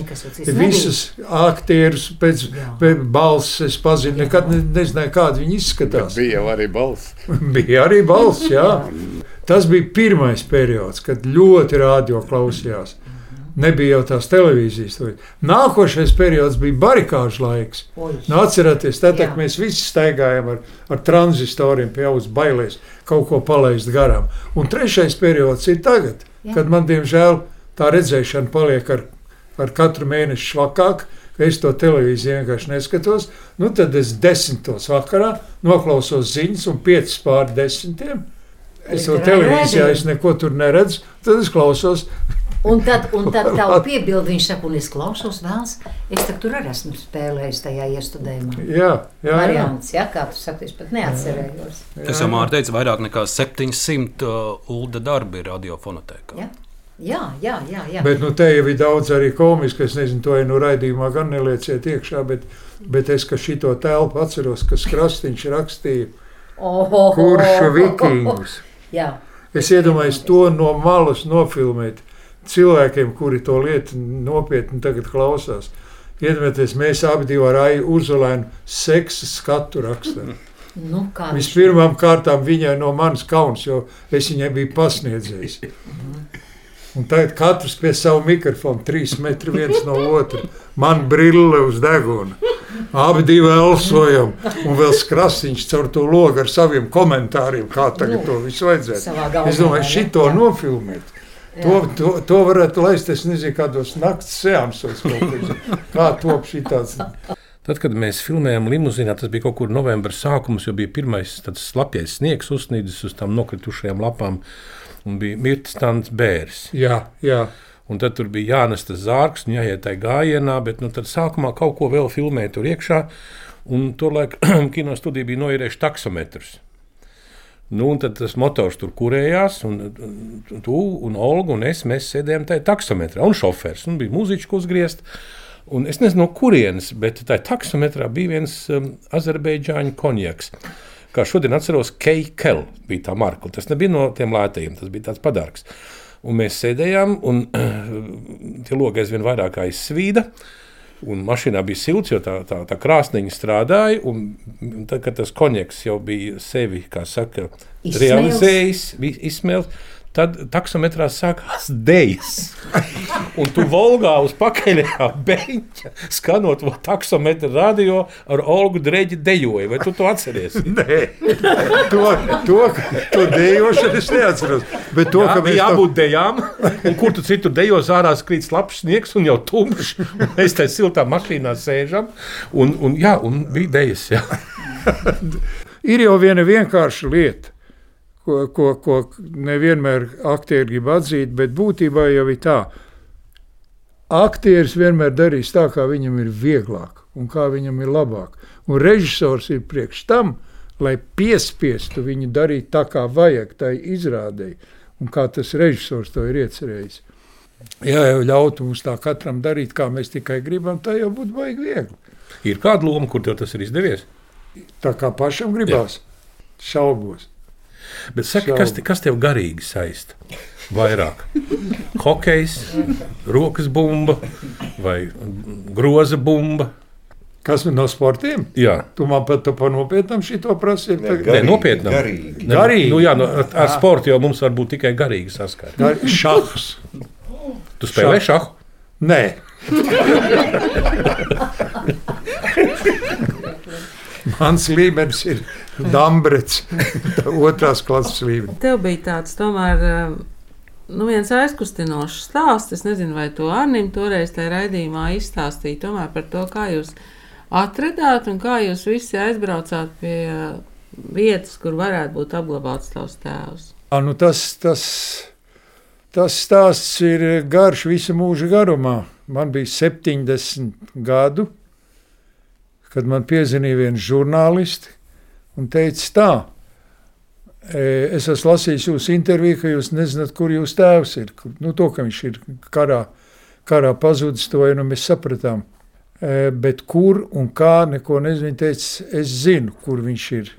C: visus aktierus pēc, pēc balss es pazinu. Nekad ne, nezināju, kāda viņi izskatās.
B: Bet bija arī balss.
C: bija arī balss, jā. Tas bija pirmais periods, kad ļoti radio klausījās. Nebija jau tās televīzijas. Nākošais periods bija barikāžu laiks. Nu, atcerieties, tad mēs visi staigājām ar, ar tranzistoriem pie auss bailēs kaut ko palaist garām. Un trešais periods ir tagad, Jā. kad man diemžēl tā redzēšana paliek ar, ar katru mēnešu švakāk. Es to televīziju vienkārši neskatos. Nu, tad es desmitos vakarā noklausos ziņas, un piecas pār desmitiem. Es to televīzijā es neko tur neredzu. Tad es klausos
L: Un tad, un tad tā piebildi, viņš saka, un es klausos vēlas, es tur arī esmu spēlējis tajā iestudējumā.
C: Jā, jā.
L: Variants, jā, kā tu saki, es pat neatcerējos.
H: Es jau māru teicu, vairāk nekā 700 uh, ulda darbi ir radiofonotēkā.
L: Jā. Jā, jā, jā, jā.
C: Bet nu, te jau ir daudz arī komiski. Es nezinu, to jau no raidījumā gan nelieciet iekšā, bet, bet es šo telpu atceros, kas Krastīņš rakstīja. Oh, oh, Kurš vikingus?
L: Jā.
C: Es iedomājos to no malas nofilmēt cilvēkiem, kuri to lietu nopietni klausās. Iedomājieties, mēs abi ar Aiju Uzolēnu seksa skatu rakstām.
L: Nu,
C: Vispirmām kārtām viņai no manis kauns, jo es viņai biju pasniedzējis. Un tagad katrs pie sava mikrofona, trīs metri viens no otra. Man brille uz deguna. Abi divi elsojam, un vēl skrasiņš caur to logu ar saviem komentāriem, kā tagad nu, to visu vajadzētu. Es domāju, šito nofilmēt. To, to, to varētu laist, es nezinu, kādos naktas seansos, kā top šī tāds.
D: Tad, kad mēs filmējām limuzīnā, tas bija kaut kur novembra sākums, jo bija pirmais slapjais sniegs uzsnīdis uz tām nokritušajām lapām, un bija mirts tāds bērs.
C: Jā, jā.
D: Un tad tur bija jānes tas zārks, un jāiet tajā gājienā, bet nu, tad sākumā kaut ko vēl filmēja tur iekšā, un tolaik kino studija bija noierējuši taksometrus. Nu, tad tas motors tur kurējās, un tu un Olga un es sēdējām tajā taksometrā. Un šofērs un bija mūziķis, ko uzgriezt. Un es nezinu, no kurienes, bet tajā taksometrā bija viens um, azerbaidžāņu konjaks. Kā šodien atceros, Keikel bija tā marka. Tas nebija no tiem lētajiem, tas bija tāds padargs. Un mēs sēdējām, un tie logi aizvien vairāk aizsvīda. Uh, Un mašīnā bija silts, jo tā, tā, tā krāsniņa strādāja. Tad, kad tas konjaks jau bija sevi saka, realizējis, izsmēlis, tad taksometrā sākās dēļas. Un tu volgā uz pakaļējā beņķa, skanot to taksometru radio ar Olgu Dreģi dejoju. Vai tu to atceries?
C: Nē, to, to, to dejošanu es neatceros. Bet to,
D: Jā,
C: ka mēs
D: jābūt
C: to...
D: dejām, un kur tu citur dejos ārā skrīt slapjš sniegs un jau tumšs. Mēs tajā siltā mašīnā sēžam, un, un, jā, un bija dejas. Jā.
C: Ir jau viena vienkārša lieta, ko, ko, ko nevienmēr aktieri grib atzīt, bet būtībā jau ir tā. Aktieris vienmēr darīs tā, kā viņam ir vieglāk un kā viņam ir labāk. Un režisors ir priekš tam, lai piespiestu viņu darīt tā, kā vajag, tai izrādēji, un kā tas režisors to ir iecerējis. Ja jau ļautu mums tā katram darīt, kā mēs tikai gribam, tā jau būtu baigi viegli.
D: Ir kāda loma, kur tev tas ir izdevies?
C: Tā kā pašam gribās, šaubos.
D: Bet saki, kas, te, kas tev garīgi saista? Vairāk. Hokejs, rokas bumba vai groza bumba.
C: Kas no sportiem?
D: Jā,
C: Tu man pat pa nopietnam šito prasīji.
K: Ne,
D: Nē,
K: Garīgi,
D: nopietni.
K: garīgi.
C: Garīgi.
D: Nu, jā, nu, ar, ar sportu jau mums var būt tikai garīgi saskars.
C: Gar... Šahs.
D: Tu spēlē šahu?
C: Nē. Mans līmenis ir Dambrets, otrās klases līmenis.
A: Tev bija tāds tomēr. um, Nu, viens aizkustinošs stāsts. Es nezinu, vai to Arnīm toreiz tajā raidījumā izstāstīja. Tomēr par to, kā jūs atradāt un kā jūs visi aizbraucāt pie uh, vietas, kur varētu būt apglabāts tavs tēvs.
C: À, nu tas, tas, tas stāsts ir garš visu mūžu garumā. Man bija 70 gadu, kad man piezvanīja viens žurnālists un teica, tā, e, es esmu lasījis jūsu interviju, ka jūs nezināt, kur jūsu tēvs ir. Nu, to, ka viņš ir karā, karā pazudis, to jau nu mēs sapratām. E, Bet kur un kā, neko nezinu. Viņa teica, es zinu, kur viņš ir.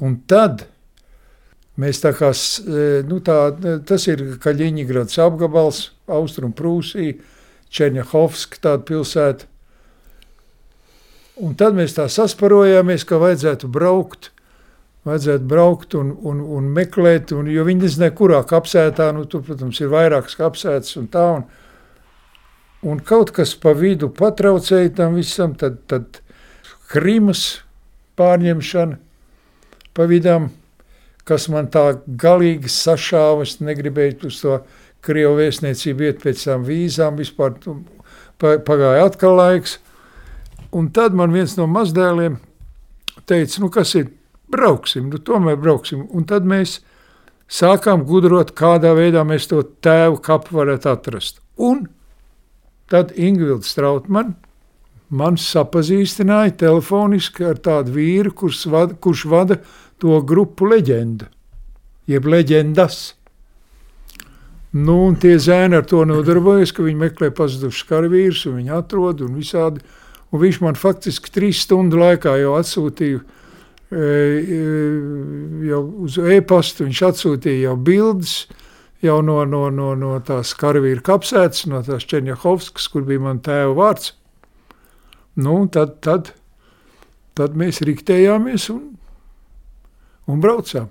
C: Un tad mēs tā kā, e, nu tā, tas ir Kaļiņģerads apgabals, Austrum Prūsija, Černiahovska tāda pilsēta. Un tad mēs tā sasparojāmies, ka vajadzētu braukt, vajadzētu braukt un, un, un meklēt, un, jo viņi nezināja, kurā kapsētā, nu tur, protams, ir vairākas kapsētas un tā, un, un kaut kas pa vidu patraucēja tam visam, tad, tad Krimas pārņemšana pa vidām, kas man tā galīgi sašāva, es negribēju uz to Krievu vēstniecību iet pēc tām vīzām, vispār pagāja atkal laiks, un tad man viens no mazdēliem teica, nu kas ir, brauksim, nu tomēr brauksim, un tad mēs sākām gudrot, kādā veidā mēs to tēvu kapu varētu atrast. Un tad Ingvilds Strautman man sapazīstināja telefoniski ar tādu vīru, kurš vada, kurš vada to grupu leģenda, jeb leģendas. Nu, un tie zēni ar to nodarbojas, ka viņi meklē pazudušus karavīrus, un viņi atrod un visādi. Un viņš man faktiski trīs stundu laikā jau atsūtīja e, e, jau uz e-pastu, viņš atsūtīja jau bildes jau no, no, no, no tās karavīra kapsētas, no tās Černiahovskas, kur bija man tēva vārds. Nu, tad, tad, tad mēs riktējāmies un, un braucām.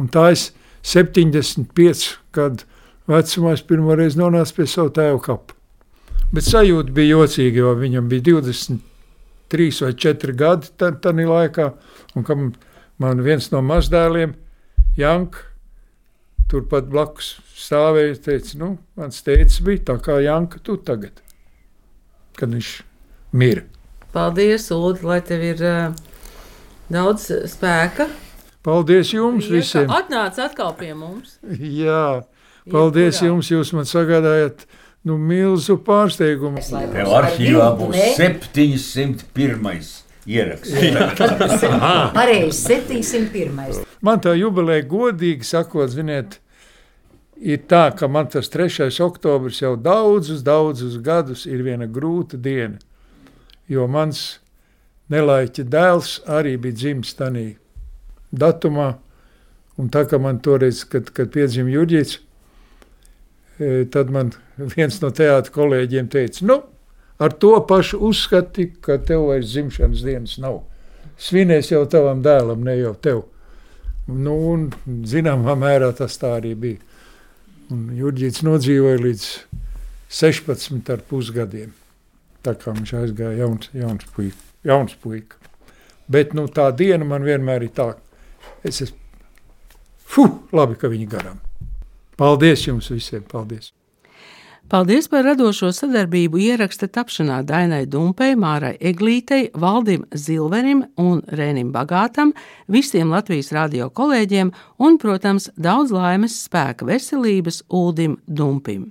C: Un tā es 75 gadu vecumā es pirmo reizi nonācu pie savu tēva kapa. Bet sajūta bija jocīga, jo viņam bija 23 vai 4 gadi tajā laikā. Un kam man viens no mazdēliem, Janka, turpat blakus stāvēja, teica, nu, mans teicis bija tā kā Janka tu tagad, kad viņš mira.
A: Paldies, Ulu, lai tev ir uh, daudz spēka.
C: Paldies jums
A: Ja,
C: visiem!
A: Atnāc atkal pie mums.
C: Jā, paldies
A: Jebkurā.
C: jums, jūs man sagādājat nu, milzu pārsteigumu.
M: Tev arhīvā būs 701. ieraksts.
L: Pareizi, 701.
C: Man tā jubileja, godīgi sakot, ziniet, ir tā, ka man tas 3. oktobris jau daudzus, daudzus gadus ir viena grūta diena. Jo mans nelaiķa dēls arī bija dzimis tajā datumā. Un tā kā man toreiz, kad, kad piedzima Jurģis, e, tad man viens no teātra kolēģiem teica, nu, ar to pašu uzskati, ka tev vairs dzimšanas dienas nav. Svinēs jau tavam dēlam, ne jau tev. Nu, un, zināmā mērā tas tā arī bija. Un Jurģīts nodzīvoja līdz 16 ar pusgadiem. Tā kā viņš aizgāja jauns, jauns, puika, jauns puika. Bet nu, tā diena man vienmēr ir tā, es esmu, fuh, labi, ka viņi garām. Paldies jums visiem, paldies!
A: Paldies par radošo sadarbību ieraksta tapšanā Dainai Dumpei, Mārai Eglītei, Valdim Zilverim un Rēnim Bagātam, visiem Latvijas radio kolēģiem un, protams, daudz laimes, spēka, veselības Uldim Dumpim.